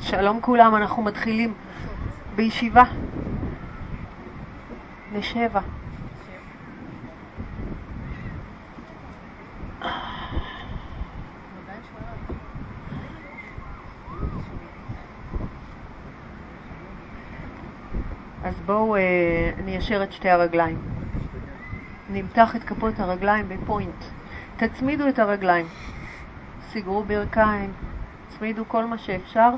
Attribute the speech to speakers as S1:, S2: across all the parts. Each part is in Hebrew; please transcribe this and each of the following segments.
S1: שלום כולם, אנחנו מתחילים בישיבה. נשבע. אז בואו, אה, אני אשר את שתי הרגליים. נמתח את כפות הרגליים בפוינט. תצמידו את הרגליים. סגרו ברכיים, תצמידו כל מה שאפשר.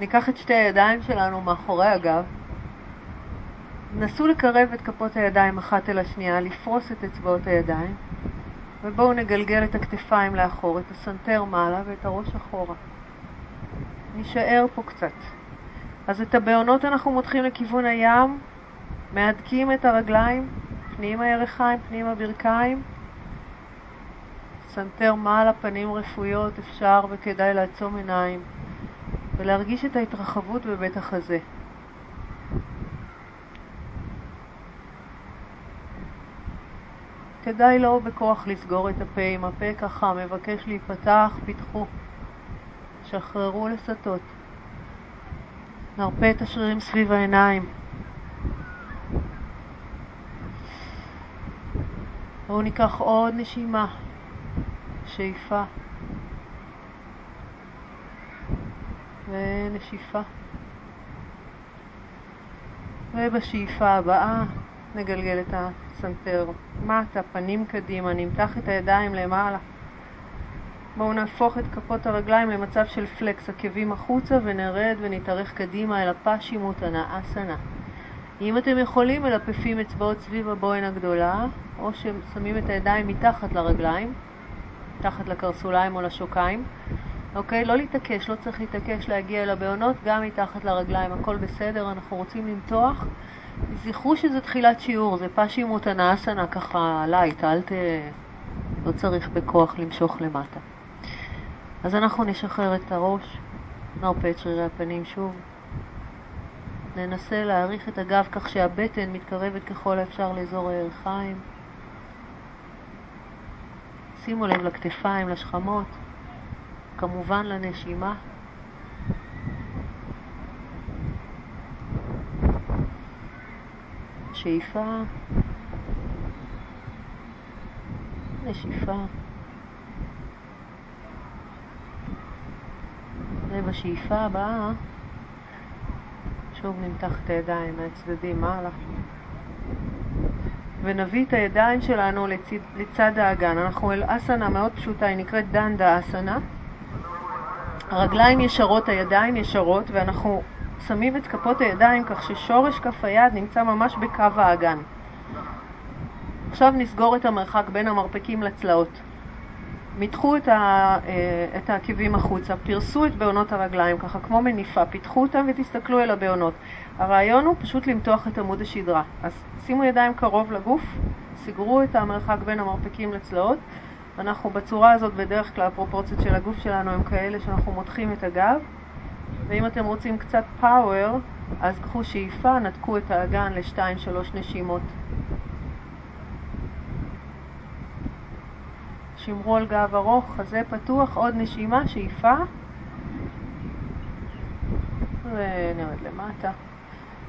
S1: ניקח את שתי הידיים שלנו מאחורי הגב. נסו לקרב את כפות הידיים אחת אל השנייה, לפרוס את אצבעות הידיים, ובואו נגלגל את הכתפיים לאחור, את הסנטר מעלה ואת הראש אחורה. נישאר פה קצת. אז את הבעונות אנחנו מותחים לכיוון הים, מהדקים את הרגליים, פנימה ירכיים, פנימה ברכיים. סנטר מעלה, פנים רפויות, אפשר וכדאי לעצום עיניים ולהרגיש את ההתרחבות בבית החזה. כדאי לא בכוח לסגור את הפה, אם הפה ככה מבקש להיפתח, פתחו. שחררו לסתות. נרפה את השרירים סביב העיניים. בואו ניקח עוד נשימה, שאיפה ונשיפה. ובשאיפה הבאה נגלגל את הסנטר מטה, פנים קדימה, נמתח את הידיים למעלה. בואו נהפוך את כפות הרגליים למצב של פלקס, עקבים החוצה ונרד ונתארך קדימה אל הפשימות אסנה. אם אתם יכולים, מלפפים אצבעות סביב הבוהן הגדולה, או ששמים את הידיים מתחת לרגליים, מתחת לקרסוליים או לשוקיים. אוקיי? לא להתעקש, לא צריך להתעקש להגיע אל הבהונות, גם מתחת לרגליים, הכל בסדר, אנחנו רוצים למתוח. זכרו שזה תחילת שיעור, זה paschimottanasana ככה light, אל ת... לא צריך בכוח למשוך למטה. אז אנחנו נשחרר את הראש, נרפה את שרירי הפנים שוב. ננסה להעריך את הגב כך שהבטן מתקרבת ככל האפשר לאזור הירכיים. שימו לב לכתפיים, לשכמות, כמובן לנשימה. שאיפה, נשיפה. ובשאיפה הבאה שוב נמתח את הידיים מהצדדים מעלה ונביא את הידיים שלנו לצד, לצד האגן. אנחנו אל אסנה מאוד פשוטה, היא נקראת דנדה אסנה. הרגליים ישרות, הידיים ישרות, ואנחנו שמים את כפות הידיים כך ששורש כף היד נמצא ממש בקו האגן. עכשיו נסגור את המרחק בין המרפקים לצלעות. מתחו את, ה, אה, את העקבים החוצה, פרסו את בעונות הרגליים, ככה כמו מניפה, פיתחו אותם ותסתכלו אל הבעונות. הרעיון הוא פשוט למתוח את עמוד השדרה. אז שימו ידיים קרוב לגוף, סגרו את המרחק בין המרפקים לצלעות. אנחנו בצורה הזאת, בדרך כלל הפרופורציות של הגוף שלנו הם כאלה שאנחנו מותחים את הגב. ואם אתם רוצים קצת פאוור, אז קחו שאיפה, נתקו את האגן לשתיים שלוש נשימות. שמרו על גב ארוך, חזה פתוח, עוד נשימה, שאיפה. ונרד למטה.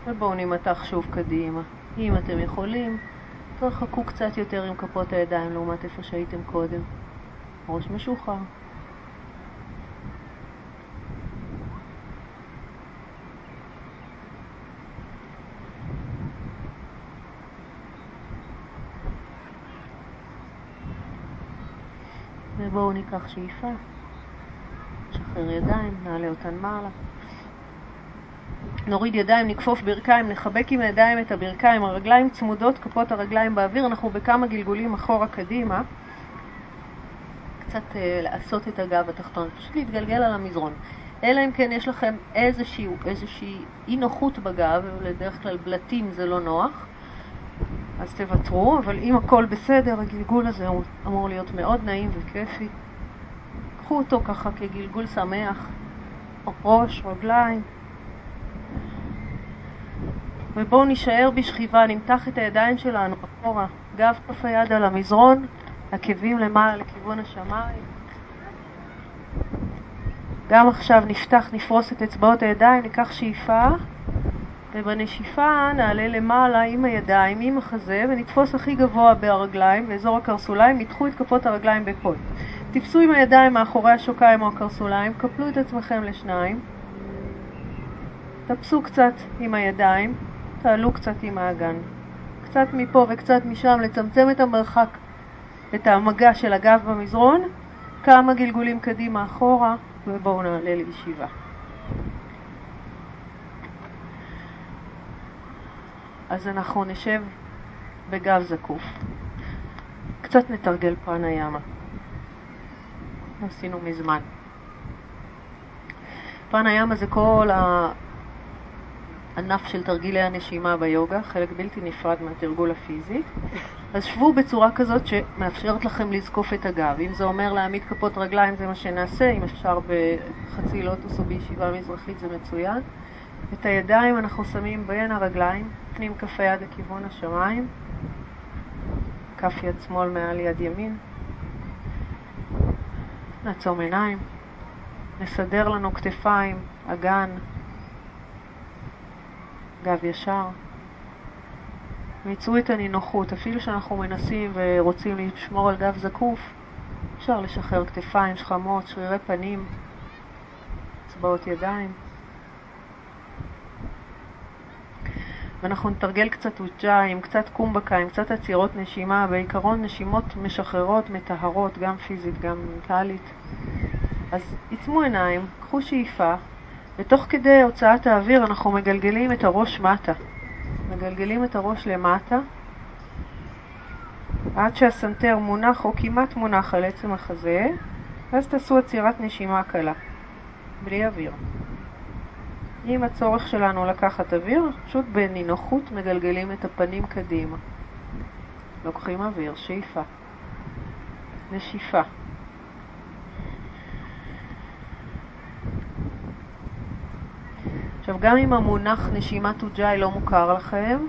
S1: ובואו נמתח שוב קדימה. אם אתם יכולים, תרחקו קצת יותר עם כפות הידיים לעומת איפה שהייתם קודם. ראש משוחרר. ובואו ניקח שאיפה, נשחרר ידיים, נעלה אותן מעלה. נוריד ידיים, נכפוף ברכיים, נחבק עם הידיים את הברכיים, הרגליים צמודות, כפות הרגליים באוויר, אנחנו בכמה גלגולים אחורה קדימה. קצת uh, לעשות את הגב התחתון, פשוט להתגלגל על המזרון. אלא אם כן יש לכם איזושהי, איזושהי אי נוחות בגב, ובדרך כלל בלטים זה לא נוח, אז תוותרו, אבל אם הכל בסדר, הגלגול הזה אמור להיות מאוד נעים וכיפי. קחו אותו ככה כגלגול שמח, ראש, רגליים. ובואו נישאר בשכיבה, נמתח את הידיים שלנו אחורה, גב כף היד על המזרון, עקבים למעלה לכיוון השמיים. גם עכשיו נפתח, נפרוס את אצבעות הידיים, ניקח שאיפה, ובנשיפה נעלה למעלה עם הידיים, עם החזה, ונתפוס הכי גבוה ברגליים, באזור הקרסוליים, ניתחו את כפות הרגליים בפוד. תפסו עם הידיים מאחורי השוקיים או הקרסוליים, קפלו את עצמכם לשניים, תפסו קצת עם הידיים, תעלו קצת עם האגן. קצת מפה וקצת משם, לצמצם את המרחק, את המגע של הגב במזרון, כמה גלגולים קדימה אחורה, ובואו נעלה לישיבה. אז אנחנו נשב בגב זקוף. קצת נתרגל פרניאמה. עשינו מזמן. פרניאמה זה כל הענף של תרגילי הנשימה ביוגה, חלק בלתי נפרד מהתרגול הפיזי. אז שבו בצורה כזאת שמאפשרת לכם לזקוף את הגב. אם זה אומר להעמיד כפות רגליים זה מה שנעשה, אם אפשר בחצי לוטוס או בישיבה מזרחית זה מצוין. את הידיים אנחנו שמים בין הרגליים, פנים כף היד לכיוון השמיים, כף יד שמאל מעל יד ימין. נעצום עיניים, נסדר לנו כתפיים, אגן, גב ישר. ויצרו את הנינוחות, אפילו שאנחנו מנסים ורוצים לשמור על גב זקוף, אפשר לשחרר כתפיים, שכמות, שרירי פנים, אצבעות ידיים. ואנחנו נתרגל קצת אוג'איים, קצת קומבקאים, קצת עצירות נשימה, בעיקרון נשימות משחררות, מטהרות, גם פיזית, גם מנטלית. אז עצמו עיניים, קחו שאיפה, ותוך כדי הוצאת האוויר אנחנו מגלגלים את הראש מטה. מגלגלים את הראש למטה, עד שהסנטר מונח או כמעט מונח על עצם החזה, ואז תעשו עצירת נשימה קלה, בלי אוויר. אם הצורך שלנו לקחת אוויר, פשוט בנינוחות מגלגלים את הפנים קדימה. לוקחים אוויר, שאיפה, נשיפה. עכשיו, גם אם המונח נשימת אוג'אי לא מוכר לכם,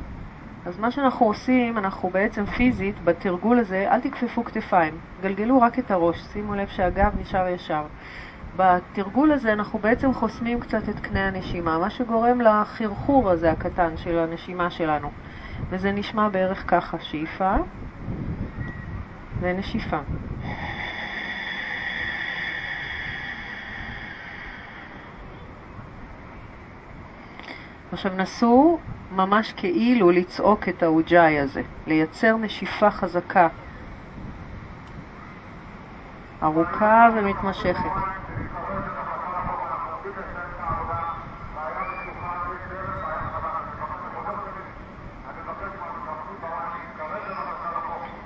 S1: אז מה שאנחנו עושים, אנחנו בעצם פיזית, בתרגול הזה, אל תכפפו כתפיים, גלגלו רק את הראש, שימו לב שהגב נשאר ישר. בתרגול הזה אנחנו בעצם חוסמים קצת את קנה הנשימה, מה שגורם לחרחור הזה הקטן של הנשימה שלנו. וזה נשמע בערך ככה, שאיפה ונשיפה. עכשיו נסו ממש כאילו לצעוק את האוג'אי הזה, לייצר נשיפה חזקה, ארוכה ומתמשכת.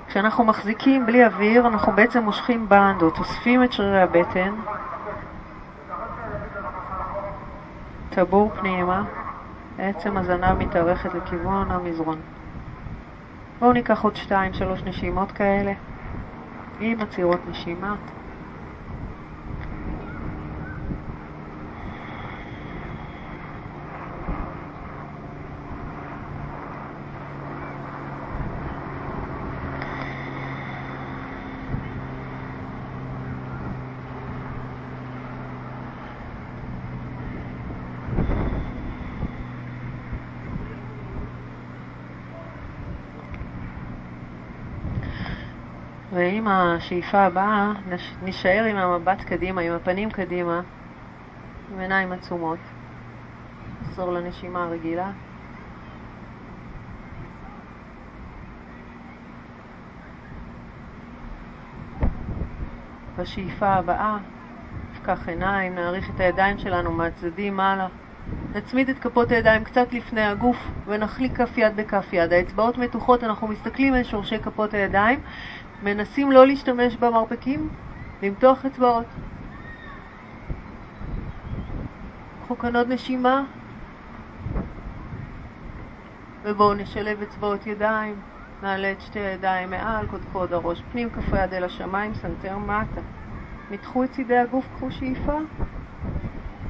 S1: כשאנחנו מחזיקים בלי אוויר, אנחנו בעצם מושכים בנדות, אוספים את שרירי הבטן, טבור פנימה, בעצם הזנב מתארכת לכיוון המזרון. בואו ניקח עוד שתיים, שלוש נשימות כאלה, עם עצירות נשימה. ועם השאיפה הבאה נשאר עם המבט קדימה, עם הפנים קדימה, עם עיניים עצומות. נחזור לנשימה הרגילה. בשאיפה הבאה נפקח עיניים, נעריך את הידיים שלנו מהצדדים מעלה. נצמיד את כפות הידיים קצת לפני הגוף ונחליק כף יד בכף יד. האצבעות מתוחות, אנחנו מסתכלים על שורשי כפות הידיים מנסים לא להשתמש במרפקים, למתוח אצבעות. קחו כאן עוד נשימה, ובואו נשלב אצבעות ידיים, נעלה את שתי הידיים מעל, קודקוד הראש פנים, כף היד אל השמיים, סנטר מטה. מתחו את צידי הגוף, קחו שאיפה,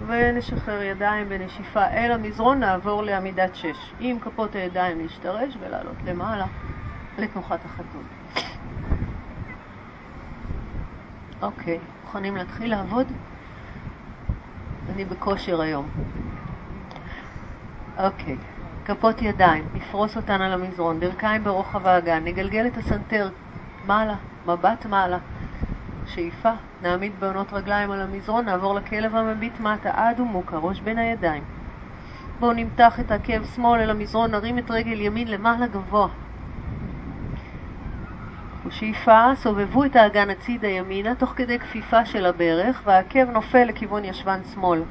S1: ונשחרר ידיים בנשיפה אל המזרון, נעבור לעמידת שש. עם כפות הידיים להשתרש ולעלות למעלה לתנוחת החתול. אוקיי, מוכנים להתחיל לעבוד? אני בכושר היום. אוקיי, כפות ידיים, נפרוס אותן על המזרון, ברכיים ברוחב האגן, נגלגל את הסנטר מעלה, מבט מעלה. שאיפה, נעמיד בעונות רגליים על המזרון, נעבור לכלב המביט מטה עד ומוקה, ראש בין הידיים. בואו נמתח את עקב שמאל אל המזרון, נרים את רגל ימין למעלה גבוה. ושאיפה, סובבו את האגן הצידה ימינה תוך כדי כפיפה של הברך, והעקב נופל לכיוון ישבן שמאל.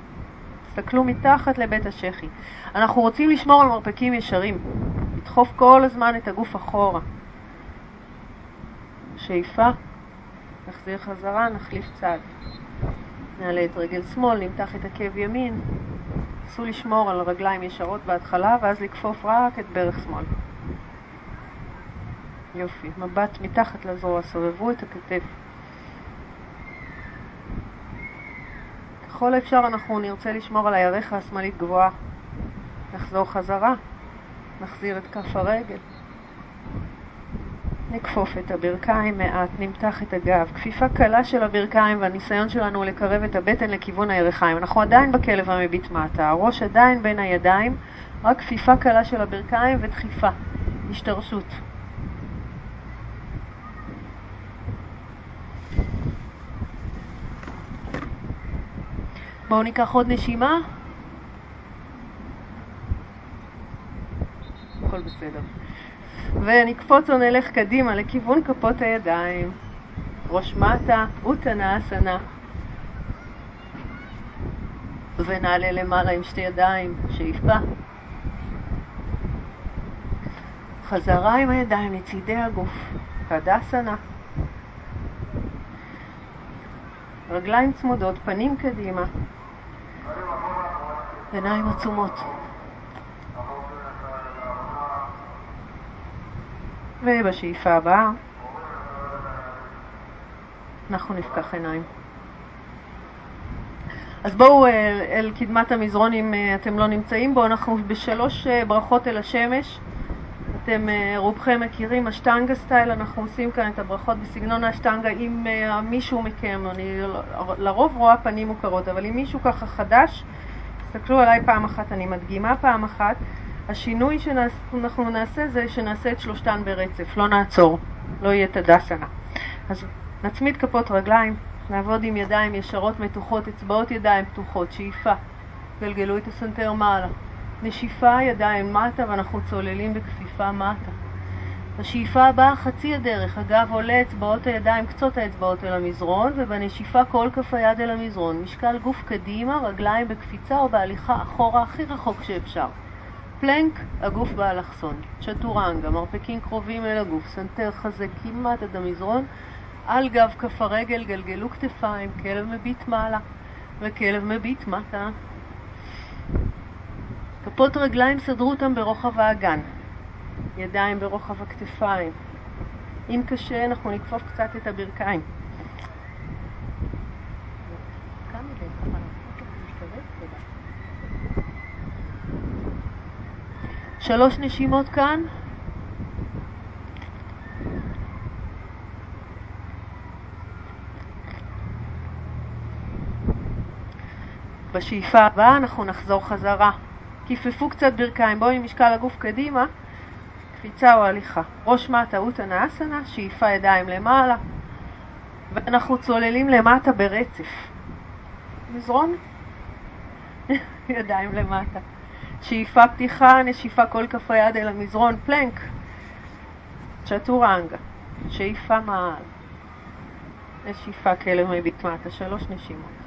S1: תסתכלו מתחת לבית השחי. אנחנו רוצים לשמור על מרפקים ישרים, לדחוף כל הזמן את הגוף אחורה. שאיפה, נחזיר חזרה, נחליף צד. נעלה את רגל שמאל, נמתח את עקב ימין. נסו לשמור על רגליים ישרות בהתחלה, ואז לכפוף רק את ברך שמאל. יופי, מבט מתחת לזרוע, סובבו את הכתף. ככל האפשר אנחנו נרצה לשמור על הירך השמאלית גבוהה. נחזור חזרה, נחזיר את כף הרגל. נכפוף את הברכיים מעט, נמתח את הגב. כפיפה קלה של הברכיים והניסיון שלנו לקרב את הבטן לכיוון הירכיים. אנחנו עדיין בכלב המביט מטה, הראש עדיין בין הידיים, רק כפיפה קלה של הברכיים ודחיפה, השתרשות. בואו ניקח עוד נשימה. הכל בסדר. ונקפוץ או נלך קדימה לכיוון כפות הידיים. ראש מטה, אוטנה אסנה. ונעלה למעלה עם שתי ידיים, שאיפה. חזרה עם הידיים לצידי הגוף, קדסנה. רגליים צמודות, פנים קדימה, עיניים עצומות. ובשאיפה הבאה אנחנו נפקח עיניים. אז בואו אה, אל קדמת המזרון אם אה, אתם לא נמצאים בו, אנחנו בשלוש אה, ברכות אל השמש. אתם רובכם מכירים, אשטנגה סטייל, אנחנו עושים כאן את הברכות בסגנון האשטנגה. אם מישהו מכם, אני לרוב רואה פנים מוכרות, אבל אם מישהו ככה חדש, תסתכלו עליי פעם אחת, אני מדגימה פעם אחת. השינוי שאנחנו נעשה זה שנעשה את שלושתן ברצף, לא נעצור, לא יהיה תדסנה. אז נצמיד כפות רגליים, נעבוד עם ידיים ישרות מתוחות, אצבעות ידיים פתוחות, שאיפה, גלגלו את הסנטר מעלה. נשיפה ידיים מטה ואנחנו צוללים בכפיפה מטה. בשאיפה הבאה חצי הדרך, הגב עולה, אצבעות הידיים, קצות האצבעות אל המזרון, ובנשיפה כל כף היד אל המזרון. משקל גוף קדימה, רגליים בקפיצה או בהליכה אחורה הכי רחוק שאפשר. plank, הגוף באלכסון. chaturanga, מרפקים קרובים אל הגוף. סנטר חזה כמעט עד המזרון. על גב כף הרגל גלגלו כתפיים, כלב מביט מעלה וכלב מביט מטה. כפות רגליים סדרו אותם ברוחב האגן. ידיים ברוחב הכתפיים. אם קשה, אנחנו נכפוף קצת את הברכיים. שלוש נשימות כאן. בשאיפה הבאה אנחנו נחזור חזרה. כיפפו קצת ברכיים, בואו עם משקל הגוף קדימה, קפיצה או הליכה. ראש מטה אוטנה אסנה, שאיפה ידיים למעלה, ואנחנו צוללים למטה ברצף. מזרון, ידיים למטה. שאיפה פתיחה, נשיפה כל כף היד אל המזרון, פלנק, צ'טורנגה, שאיפה מעל, נשיפה כלב מביט מטה, שלוש נשימות.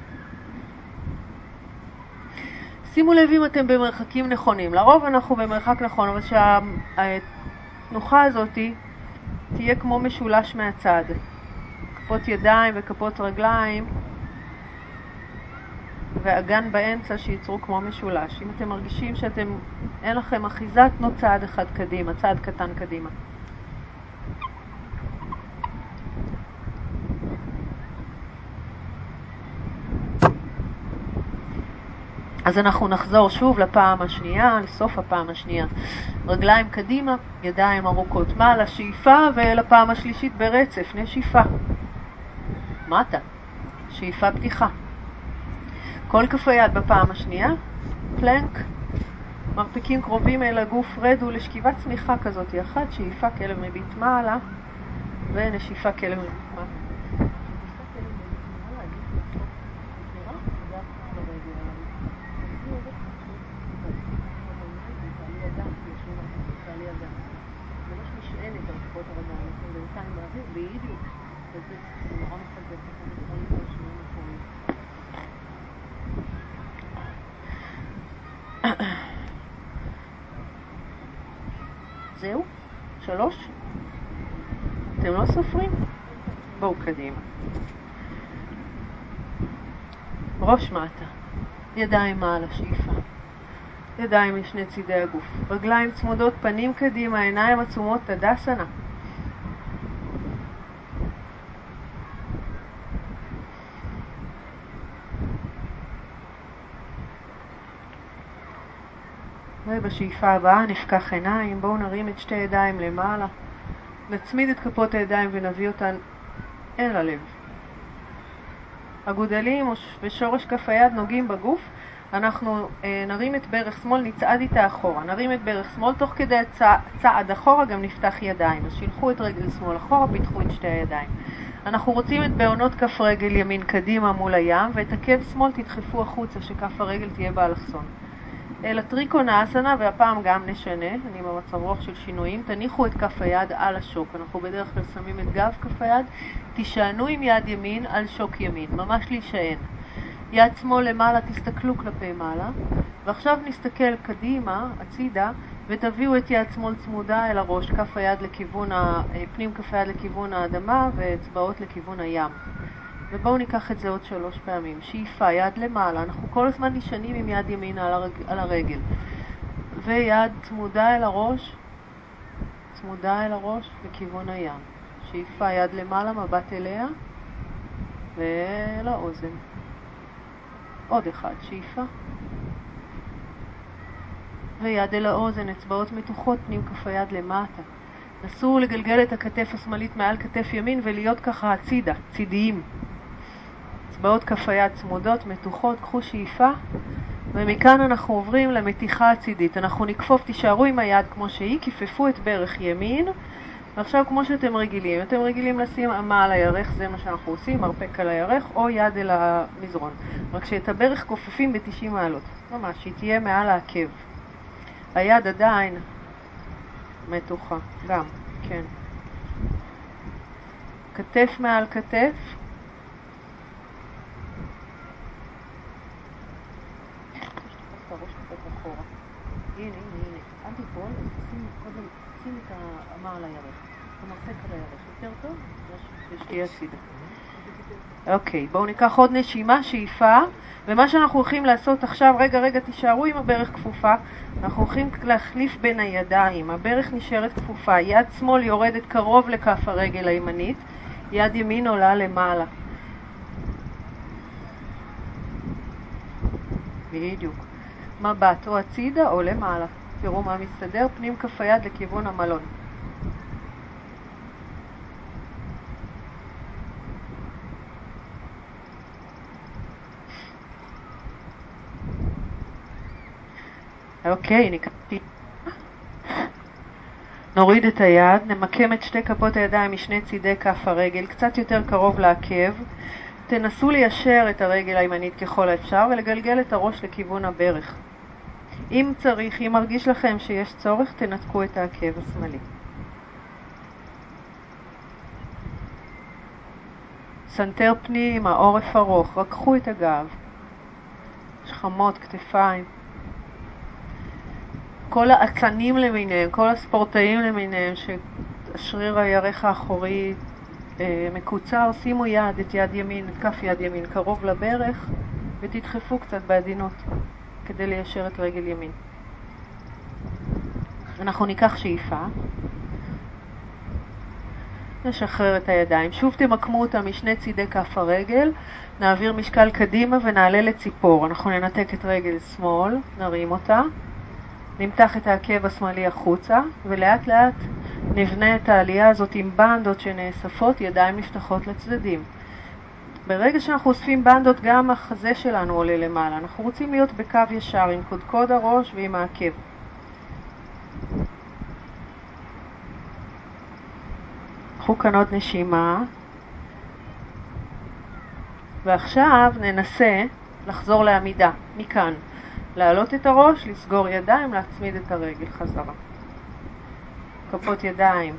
S1: שימו לב אם אתם במרחקים נכונים, לרוב אנחנו במרחק נכון, אבל שהתנוחה הזאת תהיה כמו משולש מהצד, כפות ידיים וכפות רגליים ואגן באמצע שייצרו כמו משולש. אם אתם מרגישים שאתם, אין לכם אחיזה, תנו צעד אחד קדימה, צעד קטן קדימה. אז אנחנו נחזור שוב לפעם השנייה, לסוף הפעם השנייה. רגליים קדימה, ידיים ארוכות מעלה, שאיפה, ולפעם השלישית ברצף, נשיפה. מטה, שאיפה פתיחה. כל כף היד בפעם השנייה, פלנק, מרפקים קרובים אל הגוף, רדו לשכיבת צמיחה כזאת אחת, שאיפה כלב מביט מעלה ונשיפה כלב מביט מעלה. זהו? שלוש? אתם לא סופרים? בואו קדימה. ראש מטה, ידיים מעל השאיפה, ידיים משני צידי הגוף, רגליים צמודות פנים קדימה, עיניים עצומות, תדסנה. ובשאיפה הבאה נפקח עיניים, בואו נרים את שתי ידיים למעלה, נצמיד את כפות הידיים ונביא אותן אל הלב. הגודלים ושורש כף היד נוגעים בגוף, אנחנו אה, נרים את ברך שמאל, נצעד איתה אחורה. נרים את ברך שמאל, תוך כדי הצע, צעד אחורה גם נפתח ידיים. אז שילחו את רגל שמאל אחורה, פיתחו את שתי הידיים. אנחנו רוצים את בעונות כף רגל ימין קדימה מול הים, ואת עקב שמאל תדחפו החוצה, שכף הרגל תהיה באלכסון. אל הטריקונה אסנה, והפעם גם נשנה, אני במצב רוח של שינויים, תניחו את כף היד על השוק, אנחנו בדרך כלל שמים את גב כף היד, תישענו עם יד ימין על שוק ימין, ממש להישען. יד שמאל למעלה, תסתכלו כלפי מעלה, ועכשיו נסתכל קדימה, הצידה, ותביאו את יד שמאל צמודה אל הראש, כף היד לכיוון, ה... פנים כף היד לכיוון האדמה ואצבעות לכיוון הים. ובואו ניקח את זה עוד שלוש פעמים. שאיפה, יד למעלה, אנחנו כל הזמן נשענים עם יד ימין על, הרג... על הרגל. ויד צמודה אל הראש, צמודה אל הראש לכיוון הים. שאיפה, יד למעלה, מבט אליה, ואל האוזן. עוד אחד, שאיפה. ויד אל האוזן, אצבעות מתוחות, פנים כף היד למטה. נסו לגלגל את הכתף השמאלית מעל כתף ימין ולהיות ככה הצידה, צידיים. אצבעות כף היד צמודות, מתוחות, קחו שאיפה, ומכאן אנחנו עוברים למתיחה הצידית. אנחנו נכפוף, תישארו עם היד כמו שהיא, כיפפו את ברך ימין, ועכשיו כמו שאתם רגילים, אתם רגילים לשים אמה על הירך, זה מה שאנחנו עושים, מרפק על הירך, או יד אל המזרון. רק שאת הברך כופפים ב-90 מעלות, ממש, שהיא תהיה מעל העקב. היד עדיין מתוחה, גם, כן. כתף מעל כתף, הנה, אל תיפול, שים קודם, שים את האמה על הירך, אתה מרפק על הירך, יותר טוב? ושתהיה הצידה. אוקיי, בואו ניקח עוד נשימה, שאיפה, ומה שאנחנו הולכים לעשות עכשיו, רגע, רגע, תישארו עם הברך כפופה, אנחנו הולכים להחליף בין הידיים, הברך נשארת כפופה, יד שמאל יורדת קרוב לכף הרגל הימנית, יד ימין עולה למעלה. בדיוק. מבט או הצידה או למעלה. תראו מה מסתדר, פנים כף היד לכיוון המלון. אוקיי, נקראתי. נוריד את היד, נמקם את שתי כפות הידיים משני צידי כף הרגל, קצת יותר קרוב לעקב. תנסו ליישר את הרגל הימנית ככל האפשר ולגלגל את הראש לכיוון הברך. אם צריך, אם מרגיש לכם שיש צורך, תנתקו את העקב השמאלי. סנטר פנימה, העורף ארוך, רככו את הגב, שכמות, כתפיים. כל האצנים למיניהם, כל הספורטאים למיניהם, שהשריר הירך האחורי אה, מקוצר, שימו יד, את יד ימין, את כף יד ימין, קרוב לברך, ותדחפו קצת בעדינות. כדי ליישר את רגל ימין. אנחנו ניקח שאיפה, נשחרר את הידיים. שוב תמקמו אותה משני צידי כף הרגל, נעביר משקל קדימה ונעלה לציפור. אנחנו ננתק את רגל שמאל, נרים אותה, נמתח את העקב השמאלי החוצה, ולאט לאט נבנה את העלייה הזאת עם בנדות שנאספות, ידיים נפתחות לצדדים. ברגע שאנחנו אוספים בנדות, גם החזה שלנו עולה למעלה. אנחנו רוצים להיות בקו ישר עם קודקוד הראש ועם העקב. קחו כאן עוד נשימה. ועכשיו ננסה לחזור לעמידה, מכאן. להעלות את הראש, לסגור ידיים, להצמיד את הרגל חזרה. כפות ידיים,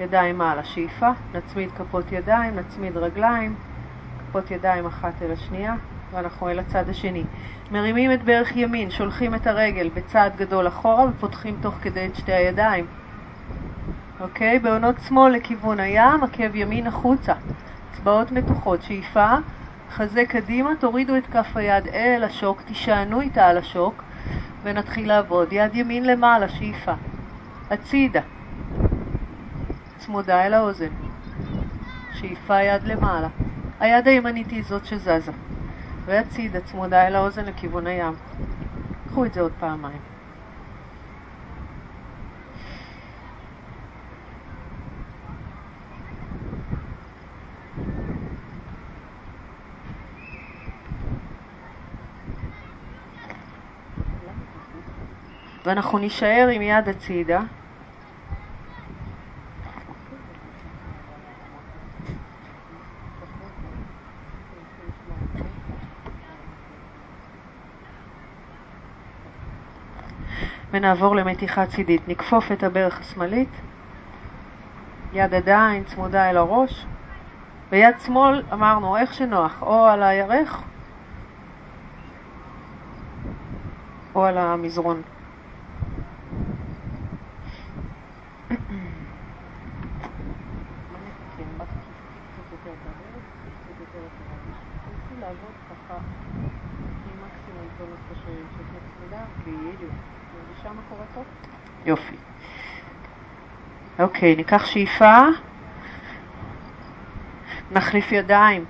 S1: ידיים מעלה, שאיפה, נצמיד כפות ידיים, נצמיד רגליים, כפות ידיים אחת אל השנייה, ואנחנו אל הצד השני. מרימים את ברך ימין, שולחים את הרגל בצעד גדול אחורה ופותחים תוך כדי את שתי הידיים. אוקיי? בעונות שמאל לכיוון הים, עקב ימין החוצה. אצבעות מתוחות, שאיפה, חזה קדימה, תורידו את כף היד אל השוק, תישענו איתה על השוק ונתחיל לעבוד. יד ימין למעלה, שאיפה. הצידה. צמודה אל האוזן. שאיפה יד למעלה. היד הימנית היא זאת שזזה. והצידה צמודה אל האוזן לכיוון הים. קחו את זה עוד פעמיים. ואנחנו נישאר עם יד הצידה. ונעבור למתיחה צידית. נכפוף את הברך השמאלית, יד עדיין צמודה אל הראש, ויד שמאל אמרנו איך שנוח, או על הירך או על המזרון. יופי. אוקיי, ניקח שאיפה, נחליף ידיים.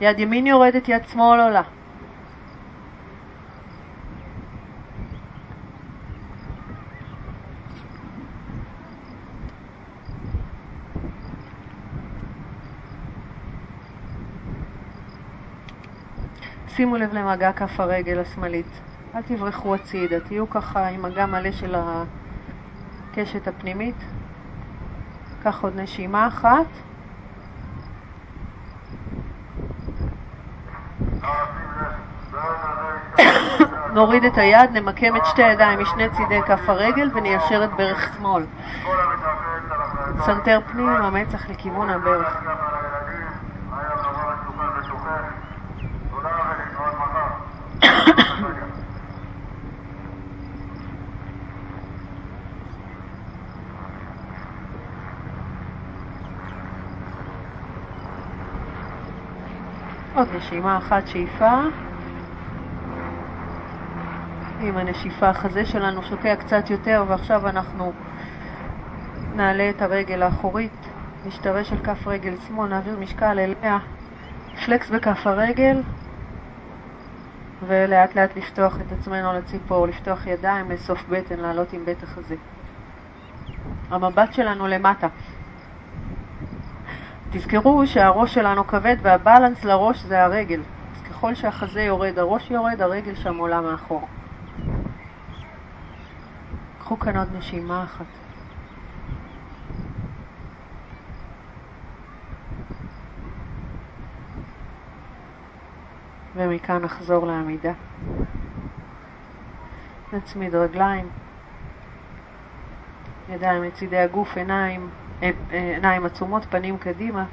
S1: יד ימין יורדת, יד שמאל עולה. שימו לב למגע כף הרגל השמאלית. אל תברחו הצידה, תהיו ככה עם מגע מלא של הקשת הפנימית. קח עוד נשימה אחת. נוריד את היד, נמקם את שתי הידיים משני צידי כף הרגל וניישר את ברך שמאל. סנטר פנימה מצח לכיוון הברך. עוד נשימה אחת שאיפה. עם הנשיפה החזה שלנו שוקע קצת יותר ועכשיו אנחנו נעלה את הרגל האחורית, נשתרש על כף רגל שמאל, נעביר משקל אליה, פלקס בכף הרגל ולאט לאט לפתוח את עצמנו לציפור, לפתוח ידיים, לאסוף בטן, לעלות עם בית החזה. המבט שלנו למטה. תזכרו שהראש שלנו כבד והבלנס לראש זה הרגל. אז ככל שהחזה יורד, הראש יורד, הרגל שם עולה מאחור. קחו כאן עוד נשימה אחת. ומכאן נחזור לעמידה. נצמיד רגליים, ידיים לצידי הגוף, עיניים עיניים עצומות, פנים קדימה.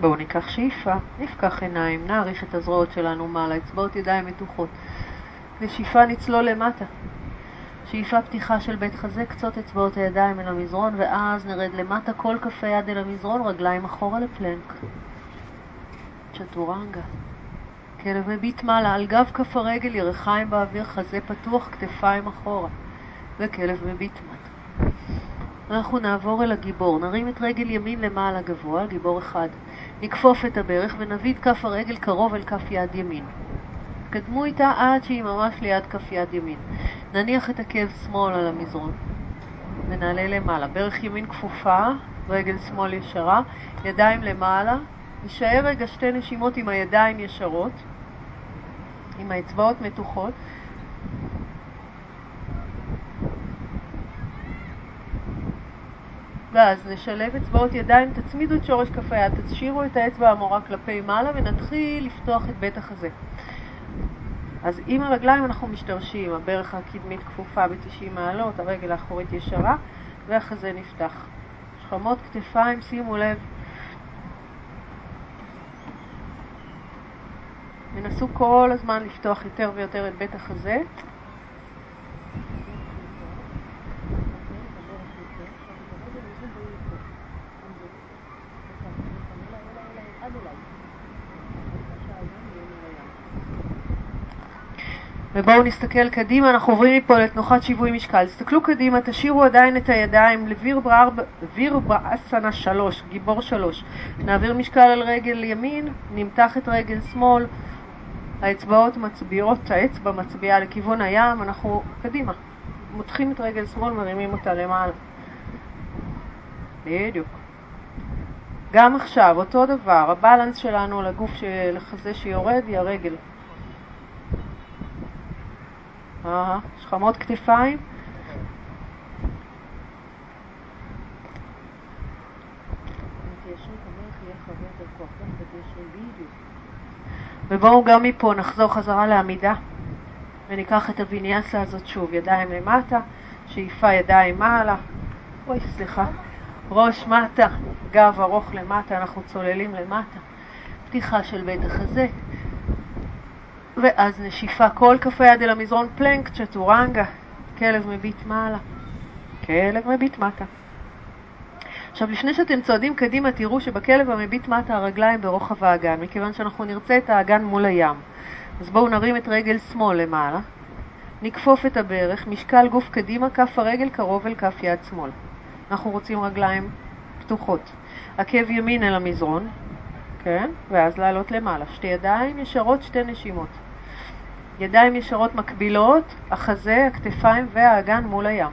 S1: בואו ניקח שאיפה, נפקח עיניים, נעריך את הזרועות שלנו מעלה, אצבעות ידיים מתוחות. ושאיפה נצלול למטה. שאיפה פתיחה של בית חזה, קצות אצבעות הידיים אל המזרון, ואז נרד למטה כל כף היד אל המזרון, רגליים אחורה לפלנק. צ'טורנגה. כלב מביט מעלה על גב כף הרגל, ירחיים באוויר, חזה פתוח, כתפיים אחורה. וכלב מביט מטה. אנחנו נעבור אל הגיבור, נרים את רגל ימין למעלה גבוה, גיבור אחד. נכפוף את הברך ונביא את כף הרגל קרוב אל כף יד ימין. תתקדמו איתה עד שהיא ממש ליד כף יד ימין. נניח את עקב שמאל על המזרון ונעלה למעלה. ברך ימין כפופה, רגל שמאל ישרה, ידיים למעלה. נשאר רגע שתי נשימות עם הידיים ישרות, עם האצבעות מתוחות. ואז נשלב אצבעות ידיים, תצמידו את שורש כף היד, תשאירו את האצבע המורה כלפי מעלה ונתחיל לפתוח את בית החזה. אז עם הרגליים אנחנו משתרשים, הברך הקדמית כפופה ב-90 מעלות, הרגל האחורית ישרה והחזה נפתח. שכמות כתפיים, שימו לב. ונסו כל הזמן לפתוח יותר ויותר את בית החזה. ובואו נסתכל קדימה, אנחנו עוברים מפה לתנוחת שיווי משקל. תסתכלו קדימה, תשאירו עדיין את הידיים לוויר באסנה שלוש, גיבור שלוש. נעביר משקל על רגל ימין, נמתח את רגל שמאל, האצבעות מצביעות, האצבע מצביעה לכיוון הים, אנחנו קדימה. מותחים את רגל שמאל, מרימים אותה למעלה. בדיוק. גם עכשיו, אותו דבר, הבלנס שלנו לגוף, לחזה שיורד, היא הרגל. אה, שכמות כתפיים. ובואו גם מפה נחזור חזרה לעמידה וניקח את הוויניאסה הזאת שוב, ידיים למטה, שאיפה ידיים מעלה, אוי סליחה, ראש מטה, גב ארוך למטה, אנחנו צוללים למטה, פתיחה של בית החזה, ואז נשיפה כל כף היד אל המזרון פלנק, צ'טורנגה, כלב מביט מעלה, כלב מביט מטה. עכשיו, לפני שאתם צועדים קדימה, תראו שבכלב המביט מטה הרגליים ברוחב האגן, מכיוון שאנחנו נרצה את האגן מול הים. אז בואו נרים את רגל שמאל למעלה, נכפוף את הברך, משקל גוף קדימה, כף הרגל קרוב אל כף יד שמאל. אנחנו רוצים רגליים פתוחות. עקב ימין אל המזרון, כן? ואז לעלות למעלה. שתי ידיים ישרות, שתי נשימות. ידיים ישרות מקבילות, החזה, הכתפיים והאגן מול הים.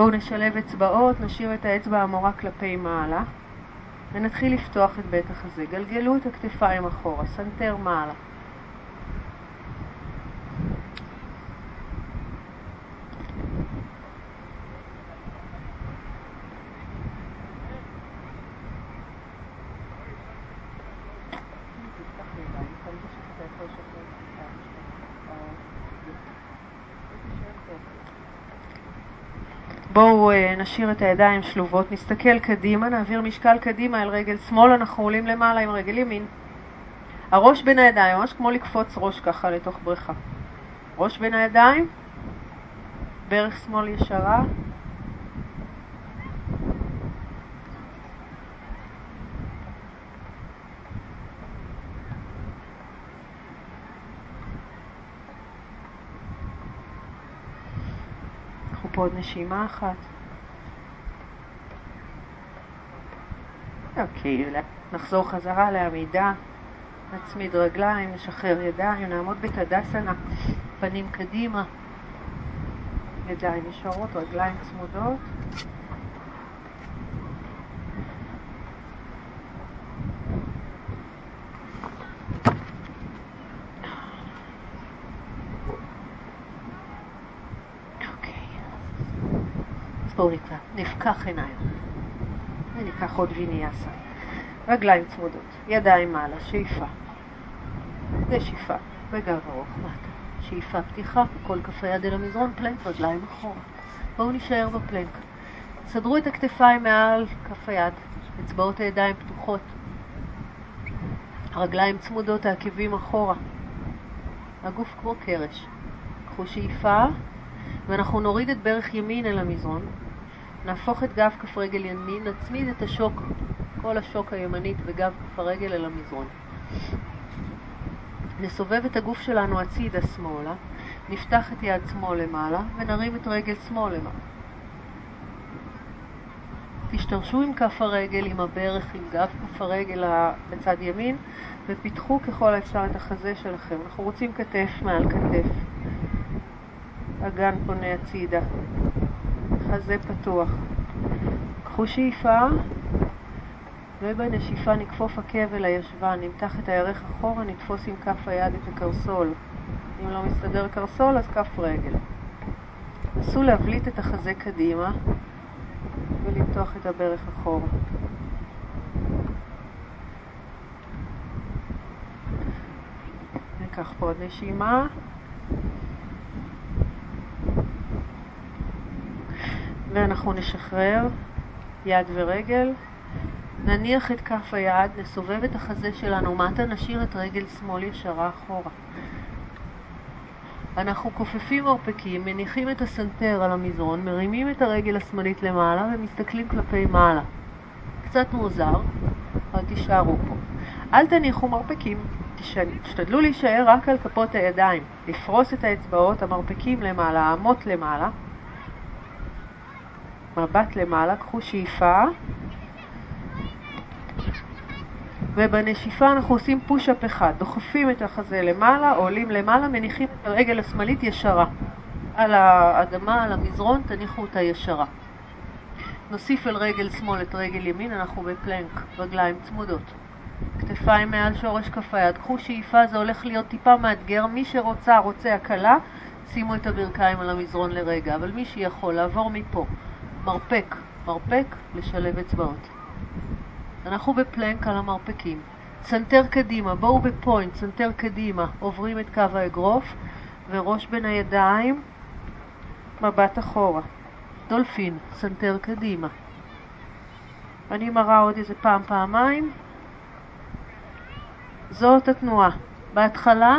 S1: בואו נשלב אצבעות, נשאיר את האצבע המורה כלפי מעלה ונתחיל לפתוח את בית החזה. גלגלו את הכתפיים אחורה, סנטר מעלה. בואו אה, נשאיר את הידיים שלובות, נסתכל קדימה, נעביר משקל קדימה אל רגל שמאל, אנחנו עולים למעלה עם רגל ימין. הראש בין הידיים, ממש כמו לקפוץ ראש ככה לתוך בריכה. ראש בין הידיים, ברך שמאל ישרה, עוד נשימה אחת. אוקיי, נחזור חזרה לעמידה, נצמיד רגליים, נשחרר ידיים, נעמוד בתדסנה, פנים קדימה, ידיים ישרות, רגליים צמודות. נקרא, נפקח עיניים. וניקח עוד ויניאסה. רגליים צמודות, ידיים מעלה, שאיפה. נשיפה, וגב ארוך מטה. שאיפה פתיחה, כל כף היד אל המזרון, פלנק, רגליים אחורה. בואו נישאר בפלנק. סדרו את הכתפיים מעל כף היד, אצבעות הידיים פתוחות. הרגליים צמודות, העקבים אחורה. הגוף כמו קרש. קחו שאיפה, ואנחנו נוריד את ברך ימין אל המזרון, נהפוך את גב כף רגל ימין, נצמיד את השוק, כל השוק הימנית וגב כף הרגל אל המזרון. נסובב את הגוף שלנו הצידה שמאלה, נפתח את יד שמאל למעלה ונרים את רגל שמאל למעלה. תשתרשו עם כף הרגל, עם הברך, עם גב כף הרגל בצד ימין ופיתחו ככל האפשר את החזה שלכם. אנחנו רוצים כתף מעל כתף. אגן פונה הצידה. חזה פתוח. קחו שאיפה ובנשיפה נכפוף עקב אל הישבן, נמתח את הירך אחורה, נתפוס עם כף היד את הקרסול. אם לא מסתדר קרסול, אז כף רגל. נסו להבליט את החזה קדימה ולמתוח את הברך אחורה. ניקח פה עוד נשימה. ואנחנו נשחרר יד ורגל. נניח את כף היד, נסובב את החזה שלנו מטה, נשאיר את רגל שמאל ישרה אחורה. אנחנו כופפים מרפקים, מניחים את הסנטר על המזרון, מרימים את הרגל השמאלית למעלה ומסתכלים כלפי מעלה. קצת מוזר, אבל תישארו פה. אל תניחו מרפקים, תשתדלו להישאר רק על כפות הידיים, לפרוס את האצבעות, המרפקים למעלה, האמות למעלה, מבט למעלה, קחו שאיפה, ובנשיפה אנחנו עושים פוש-אפ אחד, דוחפים את החזה למעלה, עולים למעלה, מניחים את הרגל השמאלית ישרה. על האדמה, על המזרון, תניחו אותה ישרה. נוסיף על רגל שמאל את רגל ימין, אנחנו בפלנק, רגליים צמודות. כתפיים מעל שורש כף היד. קחו שאיפה, זה הולך להיות טיפה מאתגר. מי שרוצה, רוצה הקלה, שימו את הברכיים על המזרון לרגע, אבל מי שיכול לעבור מפה, מרפק, מרפק, לשלב אצבעות. אנחנו בפלנק על המרפקים. צנתר קדימה, בואו בפוינט, צנתר קדימה, עוברים את קו האגרוף וראש בין הידיים, מבט אחורה. דולפין, צנתר קדימה. אני מראה עוד איזה פעם, פעמיים. זאת התנועה. בהתחלה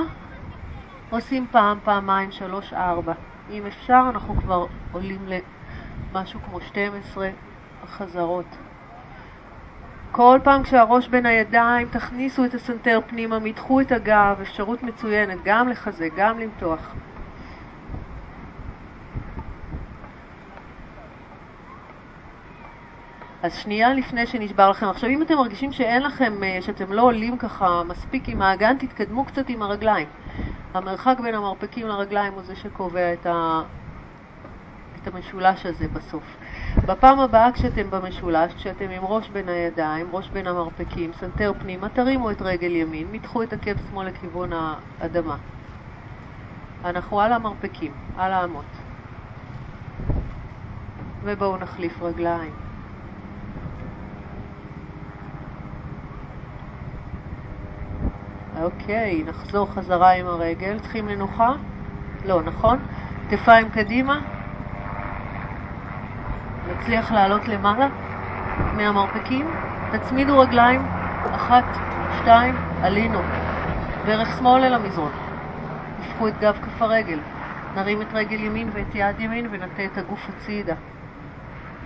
S1: עושים פעם, פעמיים, שלוש, ארבע. אם אפשר, אנחנו כבר עולים למשהו כמו 12 חזרות. כל פעם כשהראש בין הידיים, תכניסו את הסנטר פנימה, מתחו את הגב, אפשרות מצוינת, גם לחזק, גם למתוח. אז שנייה לפני שנשבר לכם. עכשיו, אם אתם מרגישים שאין לכם, אה, שאתם לא עולים ככה מספיק עם האגן, תתקדמו קצת עם הרגליים. המרחק בין המרפקים לרגליים הוא זה שקובע את, ה... את המשולש הזה בסוף. בפעם הבאה כשאתם במשולש, כשאתם עם ראש בין הידיים, ראש בין המרפקים, סנטר פנימה, תרימו את רגל ימין, מתחו את עקב שמאל לכיוון האדמה. אנחנו על המרפקים, על האמות. ובואו נחליף רגליים. אוקיי, נחזור חזרה עם הרגל. צריכים לנוחה? לא, נכון? כתפיים קדימה. נצליח לעלות למעלה מהמרפקים. תצמידו רגליים. אחת, שתיים, עלינו. ברך שמאל אל המזרון. הפכו את גב כף הרגל. נרים את רגל ימין ואת יד ימין ונטה את הגוף הצידה.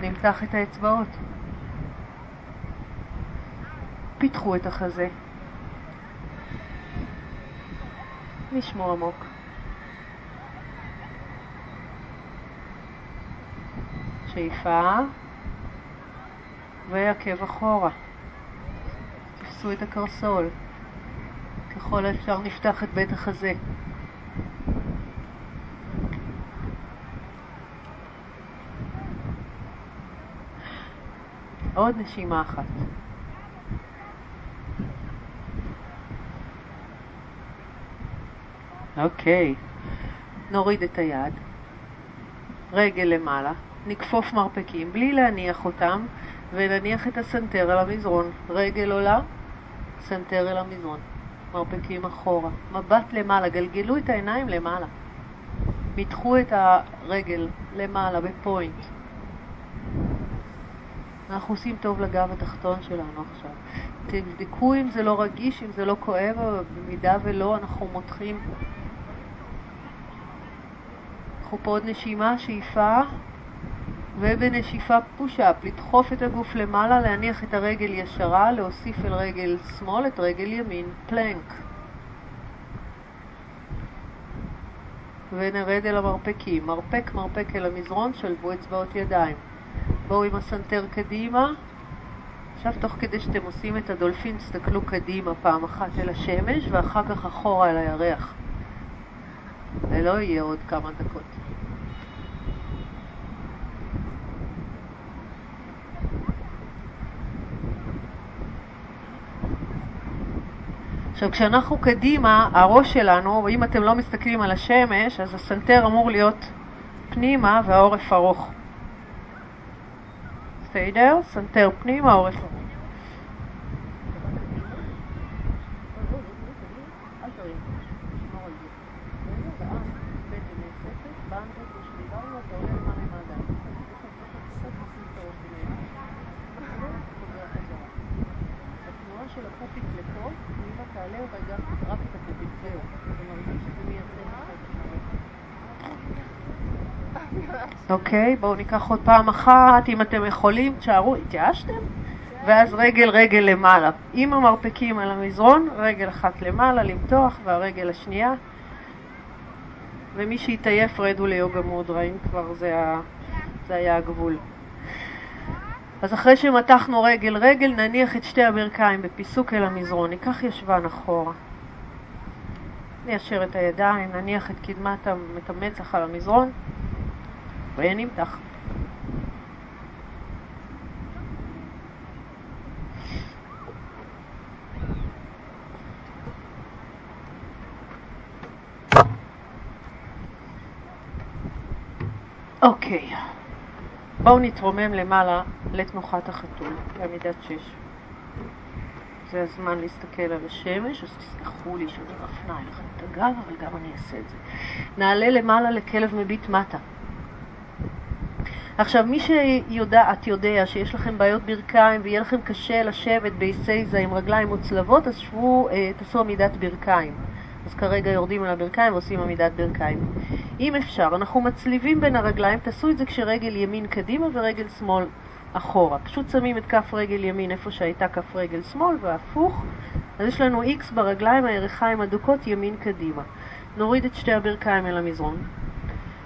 S1: נמתח את האצבעות. פיתחו את החזה. נשמור עמוק. שאיפה ועקב אחורה. תפסו את הקרסול. ככל האפשר נפתח את בית החזה. עוד נשימה אחת. אוקיי. נוריד את היד, רגל למעלה, נכפוף מרפקים בלי להניח אותם, ונניח את הסנטר על המזרון. רגל עולה, סנטר אל המזרון. מרפקים אחורה. מבט למעלה, גלגלו את העיניים למעלה. מתחו את הרגל למעלה ב point. אנחנו עושים טוב לגב התחתון שלנו עכשיו. תבדקו אם זה לא רגיש, אם זה לא כואב, אבל במידה ולא, אנחנו מותחים קחו פה עוד נשימה, שאיפה, ובנשיפה push-up, לדחוף את הגוף למעלה, להניח את הרגל ישרה, להוסיף אל רגל שמאל את רגל ימין, plank. ונרד אל המרפקים. מרפק מרפק אל המזרון, שלבו אצבעות ידיים. בואו עם הסנטר קדימה. עכשיו תוך כדי שאתם עושים את הדולפין, תסתכלו קדימה פעם אחת אל השמש ואחר כך אחורה אל הירח. זה לא יהיה עוד כמה דקות. עכשיו, כשאנחנו קדימה, הראש שלנו, אם אתם לא מסתכלים על השמש, אז הסנטר אמור להיות פנימה והעורף ארוך. בסדר? סנטר פנימה, עורף ארוך. אוקיי, בואו ניקח עוד פעם אחת, אם אתם יכולים, תשארו, התייאשתם? ואז רגל רגל למעלה. עם המרפקים על המזרון, רגל אחת למעלה, למתוח, והרגל השנייה. ומי שיתעייף רדו ליוגה מודרה, אם כבר זה, ה... זה היה הגבול. אז אחרי שמתחנו רגל רגל, נניח את שתי הברכיים בפיסוק אל המזרון, ניקח ישבן אחורה. ניישר את הידיים, נניח את קדמת המצח על המזרון. ונמתח. אוקיי, בואו נתרומם למעלה לתנוחת החתול, בעמידת שש. זה הזמן להסתכל על השמש, אז תסלחו לי שאני מפנה אליכם את הגב, אבל גם אני אעשה את זה. נעלה למעלה לכלב מביט מטה. עכשיו, מי שיודעת, יודע שיש לכם בעיות ברכיים ויהיה לכם קשה לשבת בעיסייזה עם רגליים מוצלבות, אז שבו, אה, תעשו עמידת ברכיים. אז כרגע יורדים על הברכיים ועושים עמידת ברכיים. אם אפשר, אנחנו מצליבים בין הרגליים, תעשו את זה כשרגל ימין קדימה ורגל שמאל אחורה. פשוט שמים את כף רגל ימין איפה שהייתה כף רגל שמאל והפוך. אז יש לנו X ברגליים, הירכיים הדוקות ימין קדימה. נוריד את שתי הברכיים אל המזרון,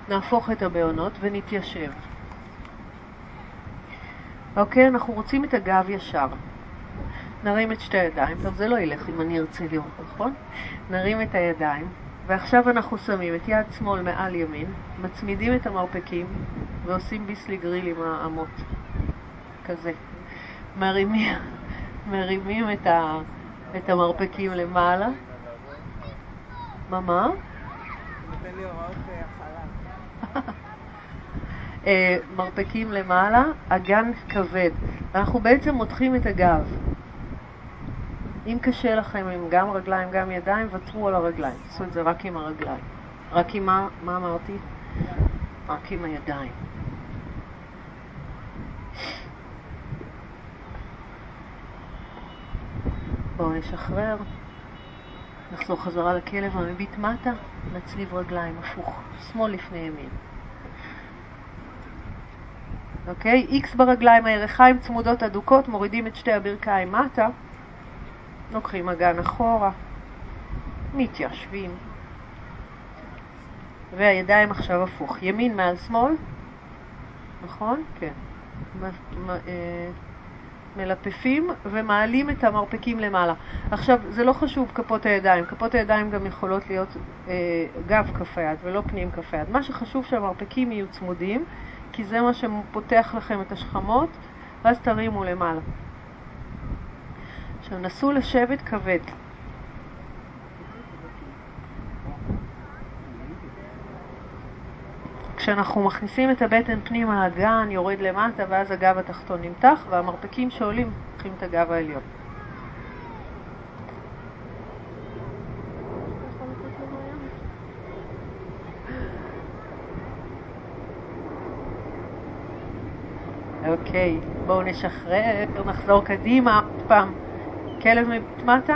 S1: נהפוך את הבעונות ונתיישב. אוקיי, אנחנו רוצים את הגב ישר. נרים את שתי הידיים, טוב זה לא ילך אם אני ארצה לראות, נכון? נרים את הידיים, ועכשיו אנחנו שמים את יד שמאל מעל ימין, מצמידים את המרפקים ועושים ביסלי גריל עם האמות, כזה. מרימים, מרימים את, ה, את המרפקים למעלה. מה, מה? נותן לי הוראות הכלה. אה, מרפקים למעלה, אגן כבד. אנחנו בעצם מותחים את הגב. אם קשה לכם עם גם רגליים, גם ידיים, ותרו על הרגליים. תעשו את זה רק עם הרגליים. רק עם מה, מה אמרתי? רק עם הידיים. בואו נשחרר. נחזור חזרה לכלב המביט מטה, נצליב רגליים הפוך, שמאל לפני ימין. אוקיי? X ברגליים, הירכיים צמודות אדוקות, מורידים את שתי הברכיים מטה, לוקחים אגן אחורה, מתיישבים, והידיים עכשיו הפוך, ימין מעל שמאל, נכון? כן. אה, מלפפים ומעלים את המרפקים למעלה. עכשיו, זה לא חשוב כפות הידיים, כפות הידיים גם יכולות להיות אה, גב כף היד ולא פנים כף היד. מה שחשוב שהמרפקים יהיו צמודים, כי זה מה שפותח לכם את השכמות, ואז תרימו למעלה. עכשיו נסו לשבת כבד. כשאנחנו מכניסים את הבטן פנימה, הגן יורד למטה ואז הגב התחתון נמתח והמרפקים שעולים לוקחים את הגב העליון. אוקיי, בואו נשחרר, נחזור קדימה, עוד פעם. כלב מטה?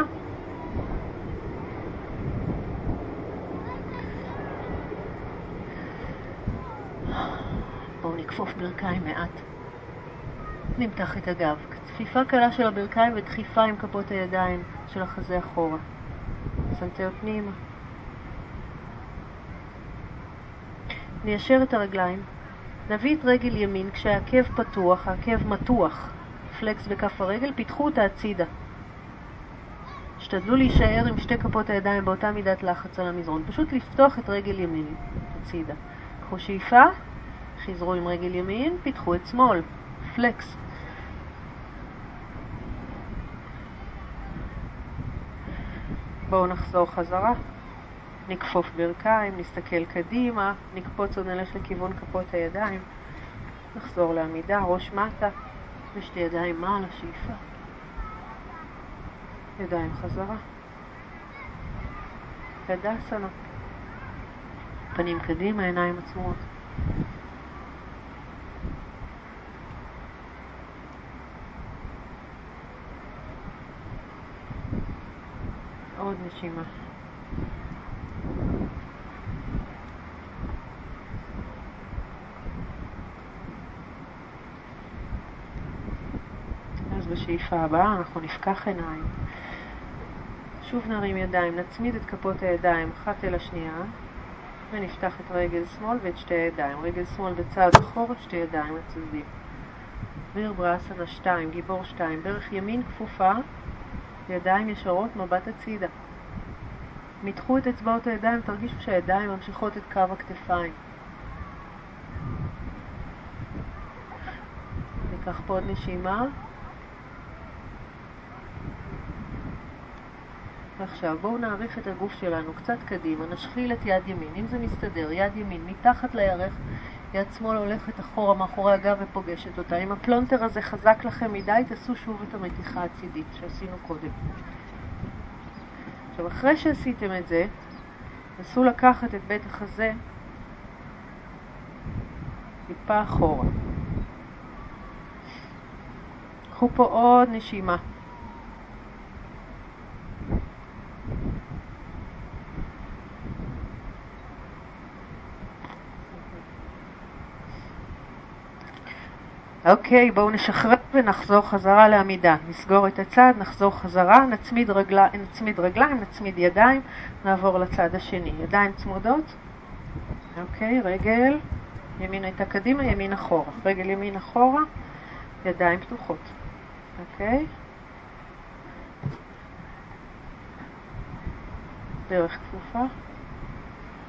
S1: בואו נכפוף ברכיים מעט. נמתח את הגב. דחיפה קלה של הברכיים ודחיפה עם כפות הידיים של החזה אחורה. סנטר פנימה. ניישר את הרגליים, נביא את רגל ימין כשהעקב פתוח, העקב מתוח, פלקס בכף הרגל, פיתחו אותה הצידה. השתדלו להישאר עם שתי כפות הידיים באותה מידת לחץ על המזרון. פשוט לפתוח את רגל ימין הצידה. קחו שאיפה, חזרו עם רגל ימין, פיתחו את שמאל, פלקס. בואו נחזור חזרה, נכפוף ברכיים, נסתכל קדימה, נקפוץ עוד נלך לכיוון כפות הידיים, נחזור לעמידה, ראש מטה, ושתי ידיים מעלה, שאיפה. ידיים חזרה. ידסנה. פנים קדימה, עיניים עצמות. עוד נשימה. אז בשאיפה הבאה אנחנו נפקח עיניים. שוב נרים ידיים, נצמיד את כפות הידיים אחת אל השנייה ונפתח את רגל שמאל ואת שתי הידיים. רגל שמאל בצד אחורה, שתי ידיים לצדדים. ויר בראסנה 2, גיבור 2, ברך ימין כפופה, ידיים ישרות, מבט הצידה. מתחו את אצבעות הידיים, תרגישו שהידיים ממשיכות את קו הכתפיים. ניקח פה עוד נשימה. ועכשיו בואו נאריך את הגוף שלנו קצת קדימה, נשחיל את יד ימין, אם זה מסתדר, יד ימין מתחת לירך, יד שמאל הולכת אחורה מאחורי הגב ופוגשת אותה. אם הפלונטר הזה חזק לכם מדי, תעשו שוב את המתיחה הצידית שעשינו קודם. עכשיו, אחרי שעשיתם את זה, נסו לקחת את בית החזה טיפה אחורה. קחו פה עוד נשימה. אוקיי, בואו נשחרר ונחזור חזרה לעמידה. נסגור את הצד, נחזור חזרה, נצמיד, רגל... נצמיד רגליים, נצמיד ידיים, נעבור לצד השני. ידיים צמודות. אוקיי, רגל ימין הייתה קדימה, ימין אחורה. רגל ימין אחורה, ידיים פתוחות. אוקיי? דרך כפופה,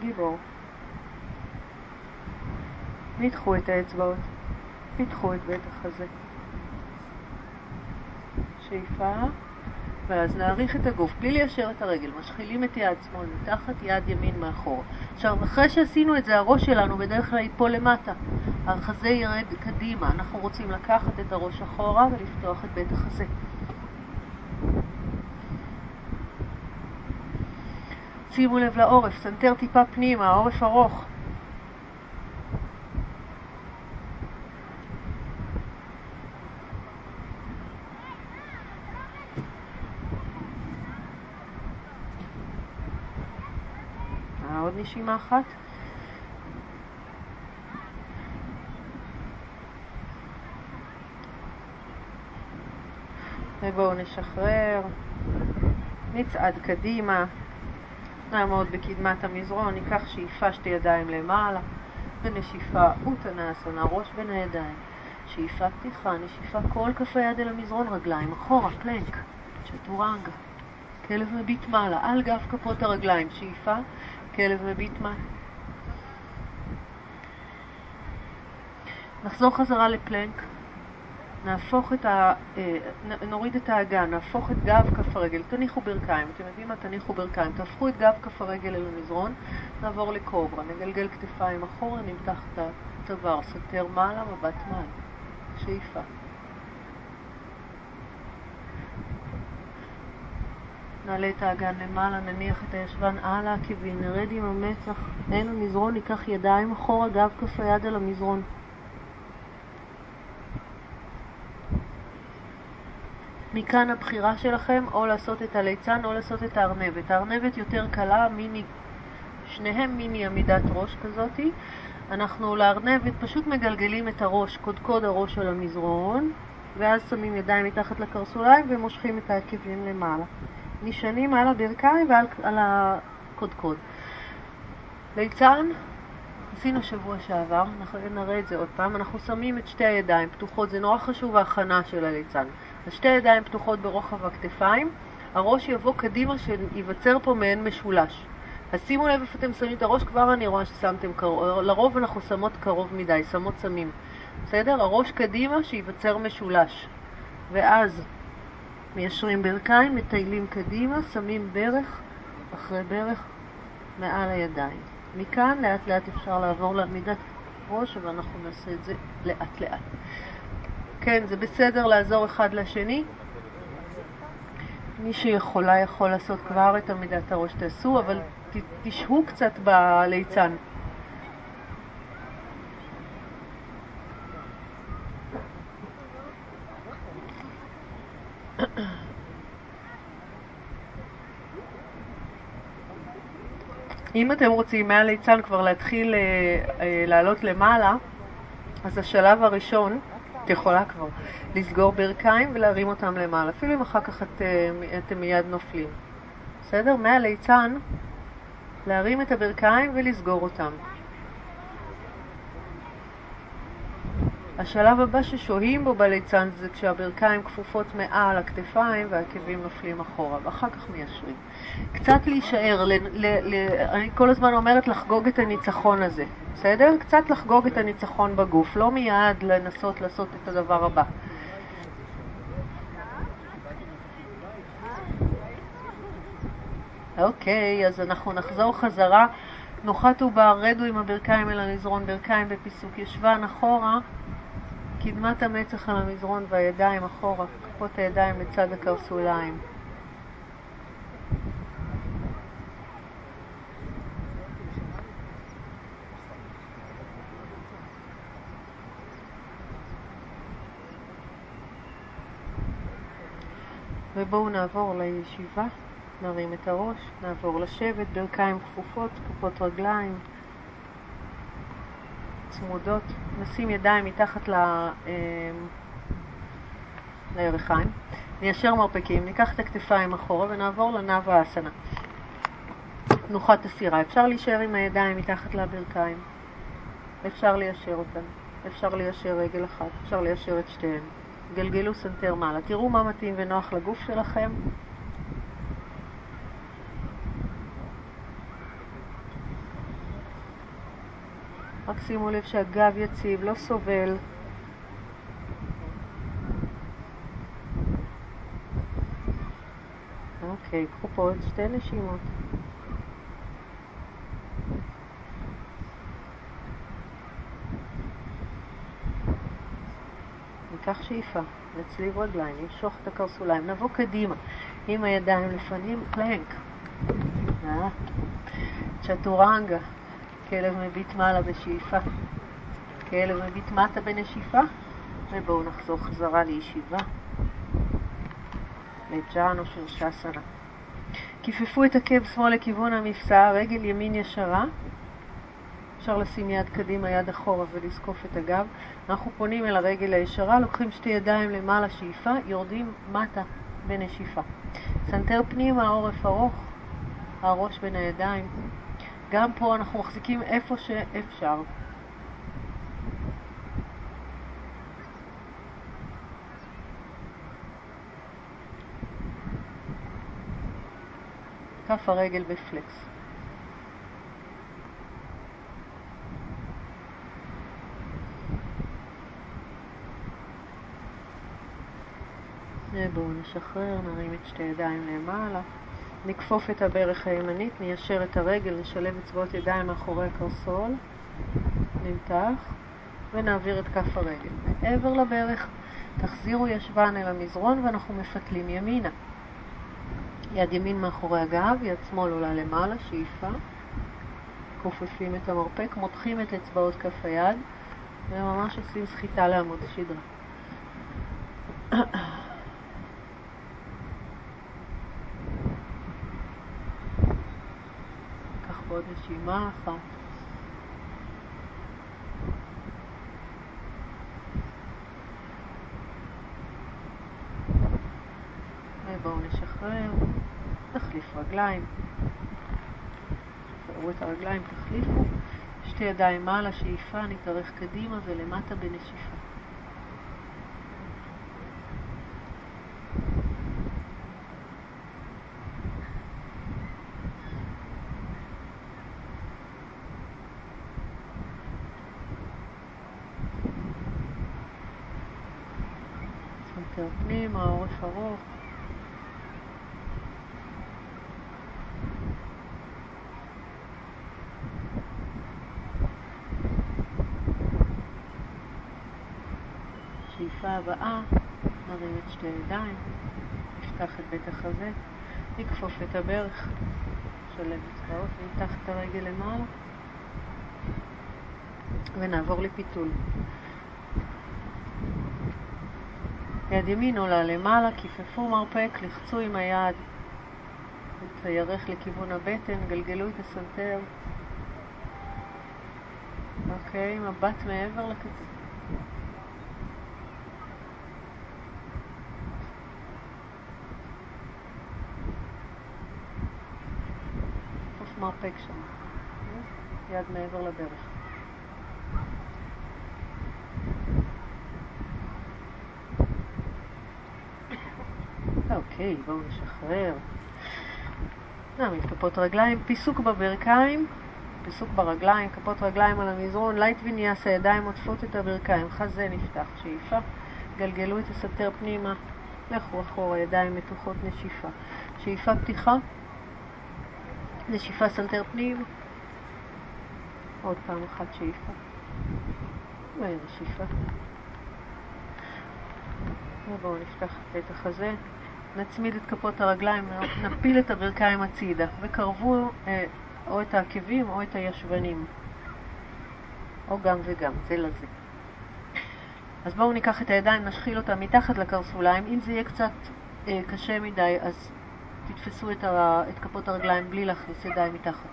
S1: גיבור. ניתחו את האצבעות. פיתחו את בית החזה. שאיפה, ואז נאריך את הגוף, בלי ליישר את הרגל, משחילים את יד שמאל מתחת, יד ימין מאחור. עכשיו, אחרי שעשינו את זה, הראש שלנו בדרך כלל ייפול למטה. החזה ירד קדימה. אנחנו רוצים לקחת את הראש אחורה ולפתוח את בית החזה. שימו לב לעורף, סנטר טיפה פנימה, העורף ארוך. נשימה אחת. ובואו נשחרר, נצעד קדימה, נעמוד בקדמת המזרון, ניקח שאיפה שתי ידיים למעלה, ונשיפה אוטנאסונה, ראש בין הידיים. שאיפה פתיחה, נשיפה כל כף היד אל המזרון, רגליים אחורה, פלנק, צ'טורנגה. כלב מביט מעלה, על גב כפות הרגליים, שאיפה, כלב מביט מים. נחזור חזרה לפלנק, נהפוך את ה... אה, נוריד את האגן, נהפוך את גב כף הרגל, תניחו ברכיים, אתם יודעים מה? תניחו ברכיים, תהפכו את גב כף הרגל אל המזרון, נעבור לקוברה, נגלגל כתפיים אחורה, נמתח את הצוואר, סתר מעלה, מבט מים, שאיפה. נעלה את האגן למעלה, נניח את הישבן על העקבים, נרד עם המצח, עין המזרון, ניקח ידיים אחורה, גב כף היד על המזרון. מכאן הבחירה שלכם או לעשות את הליצן או לעשות את הארנבת. הארנבת יותר קלה, מיני, שניהם מיני עמידת ראש כזאתי. אנחנו לארנבת פשוט מגלגלים את הראש, קודקוד הראש על המזרון, ואז שמים ידיים מתחת לקרסוליים ומושכים את העקבים למעלה. נשענים על הברכיים ועל על הקודקוד. ליצן, עשינו שבוע שעבר, אנחנו נראה את זה עוד פעם, אנחנו שמים את שתי הידיים פתוחות, זה נורא חשוב ההכנה של הליצן. אז שתי ידיים פתוחות ברוחב הכתפיים, הראש יבוא קדימה שייווצר פה מעין משולש. אז שימו לב איפה אתם שמים את הראש, כבר אני רואה ששמתם קרוב, לרוב אנחנו שמות קרוב מדי, שמות שמים. בסדר? הראש קדימה שייווצר משולש. ואז מיישרים ברכיים, מטיילים קדימה, שמים ברך אחרי ברך מעל הידיים. מכאן לאט לאט אפשר לעבור לעמידת ראש, אבל אנחנו נעשה את זה לאט לאט. כן, זה בסדר לעזור אחד לשני. מי שיכולה יכול לעשות כבר את עמידת הראש תעשו, אבל תשהו קצת בליצן. אם אתם רוצים מהליצן כבר להתחיל אה, אה, לעלות למעלה, אז השלב הראשון, את יכולה כבר, לסגור ברכיים ולהרים אותם למעלה, אפילו אם אחר כך את, אה, אתם מיד נופלים. בסדר? מהליצן, להרים את הברכיים ולסגור אותם. השלב הבא ששוהים בו בליצן זה כשהברכיים כפופות מעל הכתפיים והעקבים נופלים אחורה, ואחר כך מיישרים. קצת להישאר, ל, ל, ל, אני כל הזמן אומרת לחגוג את הניצחון הזה, בסדר? קצת לחגוג את הניצחון בגוף, לא מיד לנסות לעשות את הדבר הבא. אוקיי, אז אנחנו נחזור חזרה. נוחת עובר, רדו עם הברכיים אל המזרון, ברכיים בפיסוק, ישבן אחורה. קדמת המצח על המזרון והידיים אחורה, כפות הידיים לצד הקרסוליים. ובואו נעבור לישיבה, נרים את הראש, נעבור לשבת, ברכיים כפופות, כפות רגליים. צמודות, נשים ידיים מתחת ל... אמ, לירכיים, ניישר מרפקים, ניקח את הכתפיים אחורה ונעבור לנאו האסנה. תנוחת הסירה. אפשר להישאר עם הידיים מתחת לברכיים, אפשר ליישר אותן, אפשר ליישר רגל אחת, אפשר ליישר את שתיהן. גלגלו סנטר מעלה. תראו מה מתאים ונוח לגוף שלכם. רק שימו לב שהגב יציב, לא סובל. אוקיי, קחו פה עוד שתי נשימות. ניקח שאיפה, נצליב רגליים, נמשוך את הקרסוליים, נבוא קדימה עם הידיים לפנים, פלנק. אה? צ'טורנגה. כלב מביט מעלה בשאיפה, כלב מביט מטה בנשיפה, ובואו נחזור חזרה לישיבה, לג'אן או שרשסנה. כיפפו את עקב שמאל לכיוון המפסע, רגל ימין ישרה, אפשר לשים יד קדימה, יד אחורה ולזקוף את הגב. אנחנו פונים אל הרגל הישרה, לוקחים שתי ידיים למעלה שאיפה, יורדים מטה בנשיפה. סנטר פנימה, עורף ארוך, הראש בין הידיים. גם פה אנחנו מחזיקים איפה שאפשר. כף הרגל בפלקס. בואו נשחרר, נרים את שתי ידיים למעלה. נכפוף את הברך הימנית, ניישר את הרגל, נשלב אצבעות ידיים מאחורי הקרסול, נמתח, ונעביר את כף הרגל. מעבר לברך, תחזירו ישבן אל המזרון ואנחנו מפתלים ימינה. יד ימין מאחורי הגב, יד שמאל עולה למעלה, שאיפה. כופפים את המרפק, מותחים את אצבעות כף היד, וממש עושים סחיטה לעמוד השדרה. עוד נשימה אחת. ובואו נשחרר, נחליף רגליים. תראו את הרגליים, תחליפו. שתי ידיים מעלה, שאיפה, נתארך קדימה ולמטה בנשיפה. סנטר פנימה, עורף ארוך. שאיפה הבאה, נרים את שתי ידיים, נפתח את בית החזה, נכפוף את הברך, נשלב אצבעות, נמתח את הרגל למעלה ונעבור לפיתול. יד ימין עולה למעלה, כיפפו מרפק, לחצו עם היד את הירך לכיוון הבטן, גלגלו את הסנטר. אוקיי, מבט מעבר לקצה. מרפק שם, יד מעבר לברך. אוקיי, בואו נשחרר. נעמיד כפות רגליים, פיסוק בברכיים, פיסוק ברגליים, כפות רגליים על המזרון, light vinyasa, הידיים עוטפות את הברכיים, חזה נפתח, שאיפה, גלגלו את הסנטר פנימה, לכו אחורה, ידיים מתוחות, נשיפה. שאיפה פתיחה, נשיפה סנטר פנימה, עוד פעם אחת שאיפה, ונשיפה. ובואו נפתח את החזה, נצמיד את כפות הרגליים, נפיל את הברכיים הצידה, וקרבו אה, או את העקבים או את הישבנים, או גם וגם, זה לזה. אז בואו ניקח את הידיים, נשחיל אותם מתחת לקרסוליים, אם זה יהיה קצת אה, קשה מדי, אז תתפסו את, ה, את כפות הרגליים בלי להכניס ידיים מתחת.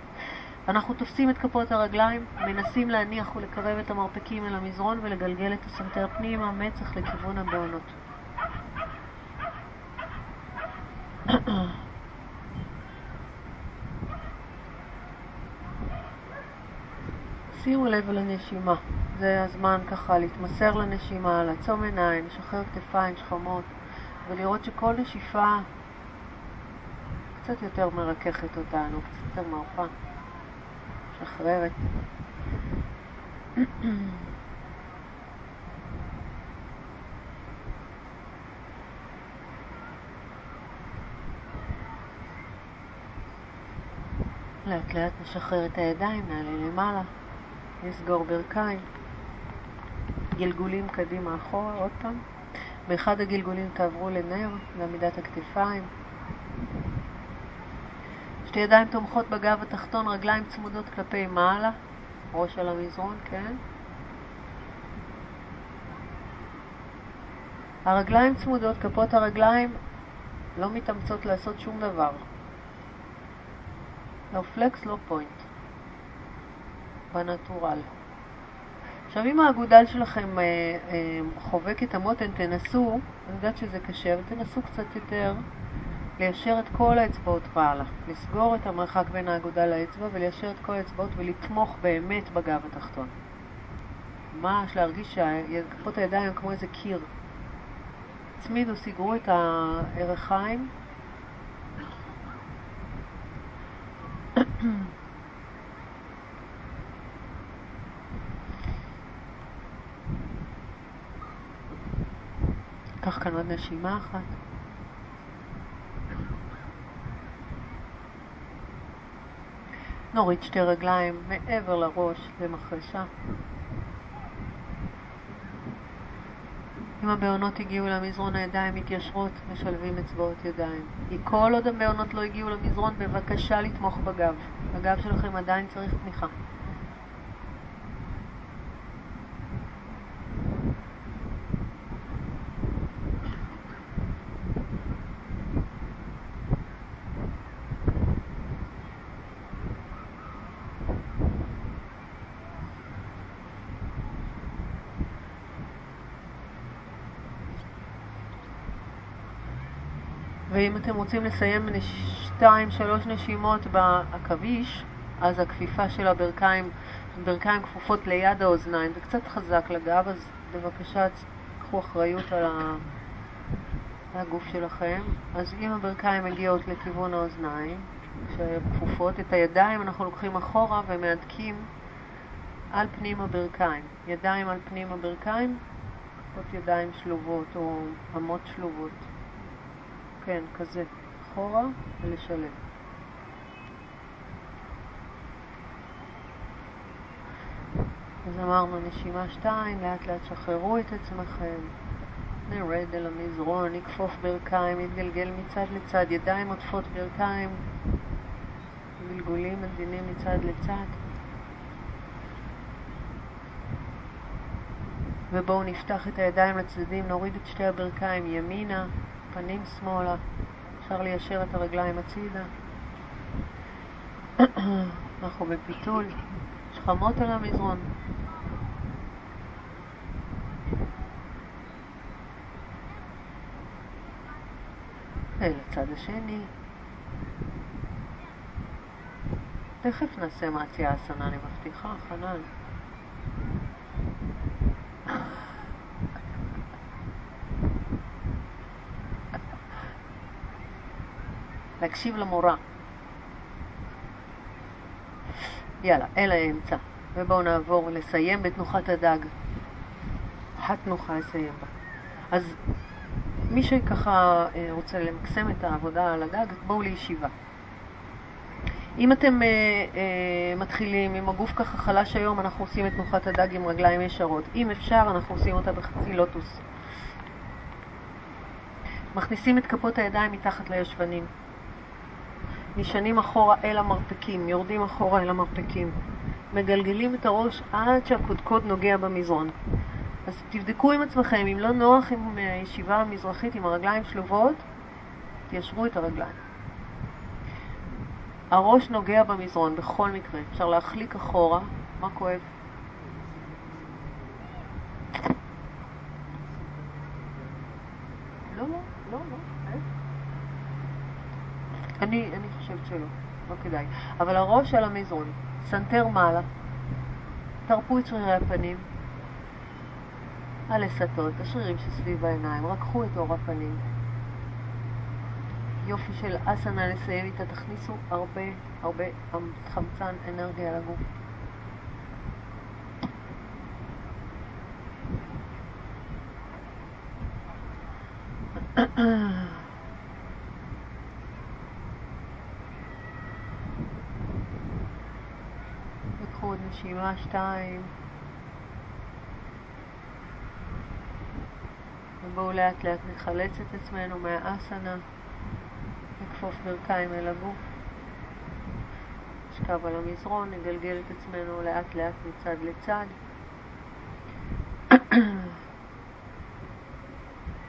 S1: אנחנו תופסים את כפות הרגליים, מנסים להניח ולקרב את המרפקים אל המזרון ולגלגל את הסנטר פנימה, מצח לכיוון הבעונות. שימו לב לנשימה, זה הזמן ככה להתמסר לנשימה, לעצום עיניים, לשחרר כתפיים שכמות ולראות שכל נשיפה קצת יותר מרככת אותנו, קצת יותר מעופה, משחררת. לאט לאט נשחרר את הידיים, נעלה למעלה, נסגור ברכיים, גלגולים קדימה אחורה, עוד פעם. באחד הגלגולים תעברו לנר, לעמידת הכתפיים. שתי ידיים תומכות בגב התחתון, רגליים צמודות כלפי מעלה, ראש על המזרון, כן. הרגליים צמודות, כפות הרגליים לא מתאמצות לעשות שום דבר. לא פלקס, לא פוינט. בנטורל. עכשיו, אם האגודל שלכם אה, אה, חובק את המותן, תנסו, אני יודעת שזה קשה, אבל תנסו קצת יותר ליישר את כל האצבעות מעלה. לסגור את המרחק בין האגודל לאצבע וליישר את כל האצבעות ולתמוך באמת בגב התחתון. ממש להרגיש שכפות הידיים כמו איזה קיר. הצמידו, סגרו את הערכיים. קח כאן עוד נשימה אחת. נוריד שתי רגליים מעבר לראש למחרשה. אם הבעונות הגיעו למזרון, הידיים מתיישרות, משלבים אצבעות ידיים. כל עוד הבעונות לא הגיעו למזרון, בבקשה לתמוך בגב. הגב שלכם עדיין צריך תמיכה. ואם אתם רוצים לסיים שתיים, שלוש נשימות בעכביש, אז הכפיפה של הברכיים, ברכיים כפופות ליד האוזניים, זה קצת חזק לגב, אז בבקשה קחו אחריות על הגוף שלכם. אז אם הברכיים מגיעות לכיוון האוזניים, כפופות, את הידיים אנחנו לוקחים אחורה ומהדקים על פנים הברכיים. ידיים על פנים הברכיים, כפות ידיים שלובות או אמות שלובות. כן, כזה. אחורה ולשלם. אז אמרנו נשימה שתיים, לאט לאט שחררו את עצמכם, נרד אל המזרון, נכפוף ברכיים, נתגלגל מצד לצד, ידיים עוטפות ברכיים, גלגולים עדינים מצד לצד. ובואו נפתח את הידיים לצדדים, נוריד את שתי הברכיים ימינה, פנים שמאלה, אפשר ליישר את הרגליים הצידה. אנחנו בפיתול, שכמות על המזרון. אל הצד השני. תכף נעשה מעצייה אסנה, אני מבטיחה, חנן. להקשיב למורה. יאללה, אל האמצע. ובואו נעבור לסיים בתנוחת הדג. אחת תנוחה לסיים בה. אז מי שככה אה, רוצה למקסם את העבודה על הדג, בואו לישיבה. אם אתם אה, אה, מתחילים עם הגוף ככה חלש היום, אנחנו עושים את תנוחת הדג עם רגליים ישרות. אם אפשר, אנחנו עושים אותה בחצי לוטוס. מכניסים את כפות הידיים מתחת לישבנים. נשענים אחורה אל המרפקים, יורדים אחורה אל המרפקים. מגלגלים את הראש עד שהקודקוד נוגע במזרון. אז תבדקו עם עצמכם, אם לא נוח עם הישיבה המזרחית עם הרגליים שלובות, תיישרו את הרגליים. הראש נוגע במזרון בכל מקרה, אפשר להחליק אחורה, מה כואב? לא, לא, לא, לא, אני, אני חושבת שלא, לא כדאי. אבל הראש על המזרון, סנטר מעלה, תרפו את שרירי הפנים, הלסתות, השרירים שסביב העיניים, רככו את עור הפנים. יופי של אסאנה לסיים איתה, תכניסו הרבה הרבה חמצן, אנרגיה לגוף. לקחו עוד נשימה שתיים. ובואו לאט לאט נחלץ את עצמנו מהאסנה, נכפוף ברכיים אל הגוף, נשכב על המזרון, נגלגל את עצמנו לאט לאט מצד לצד.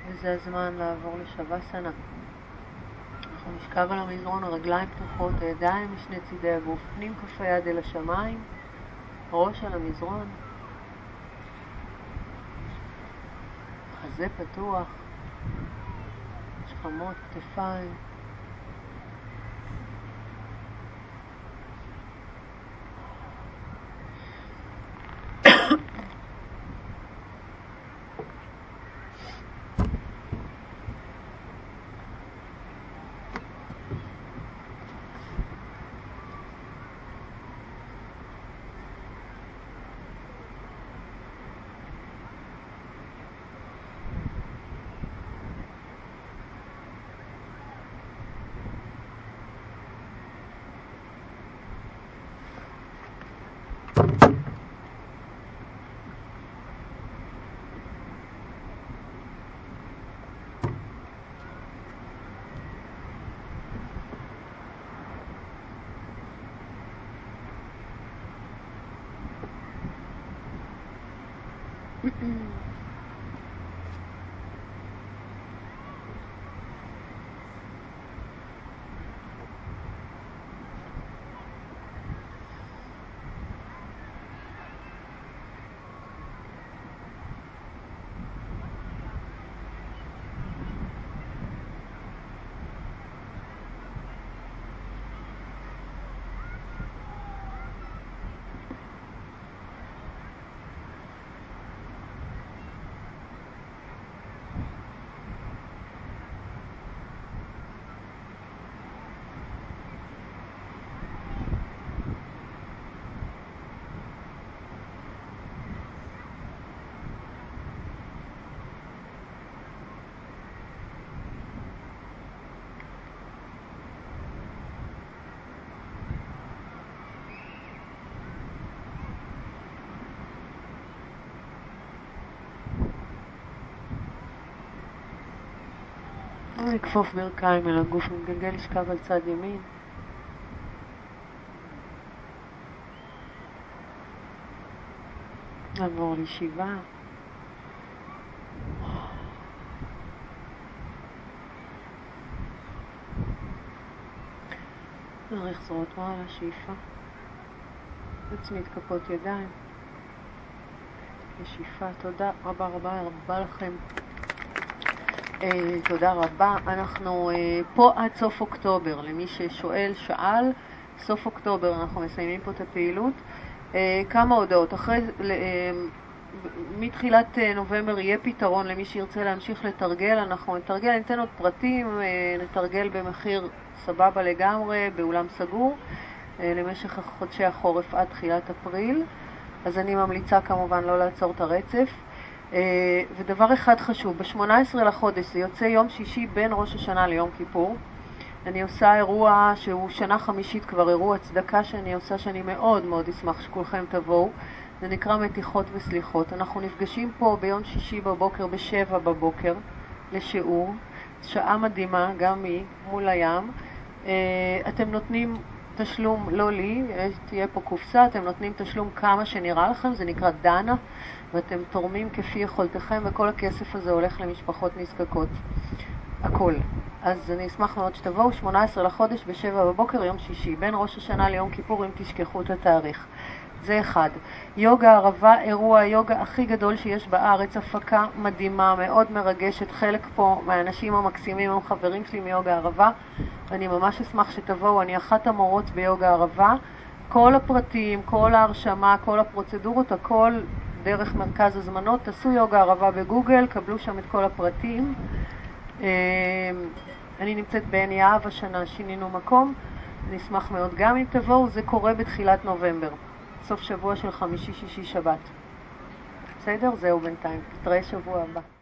S1: וזה הזמן לעבור לשווסנה. אנחנו נשכב על המזרון, הרגליים פתוחות, הידיים משני צידי הגוף, פנים כף היד אל השמיים, ראש על המזרון. חזה פתוח, שכמות, כתפיים. נכפוף ברכיים אל הגוף, נגלגל לשכב על צד ימין. נעבור לישיבה. נעריך זרועות מעלה, שאיפה. נצמיד כפות ידיים. לשאיפה. תודה רבה רבה רבה לכם. אה, תודה רבה. אנחנו אה, פה עד סוף אוקטובר. למי ששואל, שאל, סוף אוקטובר אנחנו מסיימים פה את הפעילות. אה, כמה הודעות. אחרי, מתחילת נובמבר יהיה פתרון למי שירצה להמשיך לתרגל. אנחנו נתרגל, ניתן עוד פרטים, נתרגל במחיר סבבה לגמרי, באולם סגור, למשך חודשי החורף עד תחילת אפריל. אז אני ממליצה כמובן לא לעצור את הרצף. אה, ודבר אחד חשוב, ב-18 לחודש זה יוצא יום שישי בין ראש השנה ליום כיפור. אני עושה אירוע שהוא שנה חמישית כבר, אירוע צדקה שאני עושה שאני מאוד מאוד אשמח שכולכם תבואו. זה נקרא מתיחות וסליחות. אנחנו נפגשים פה ביום שישי בבוקר, בשבע בבוקר, לשיעור. שעה מדהימה, גם היא, מול הים. אה, אתם נותנים תשלום, לא לי, תהיה פה קופסה, אתם נותנים תשלום כמה שנראה לכם, זה נקרא דנה, ואתם תורמים כפי יכולתכם, וכל הכסף הזה הולך למשפחות נזקקות. הכל. אז אני אשמח מאוד שתבואו, 18 לחודש בשבע בבוקר, יום שישי, בין ראש השנה ליום כיפור, אם תשכחו את התאריך. זה אחד. יוגה ערבה, אירוע היוגה הכי גדול שיש בארץ, הפקה מדהימה, מאוד מרגשת. חלק פה מהאנשים המקסימים הם חברים שלי מיוגה ערבה. אני ממש אשמח שתבואו, אני אחת המורות ביוגה ערבה. כל הפרטים, כל ההרשמה, כל הפרוצדורות, הכל דרך מרכז הזמנות. תעשו יוגה ערבה בגוגל, קבלו שם את כל הפרטים. אמ, אני נמצאת בעין יהב השנה, שינינו מקום. אני אשמח מאוד גם אם תבואו, זה קורה בתחילת נובמבר. סוף שבוע של חמישי, שישי, שבת. בסדר? זהו בינתיים. נתראה שבוע הבא.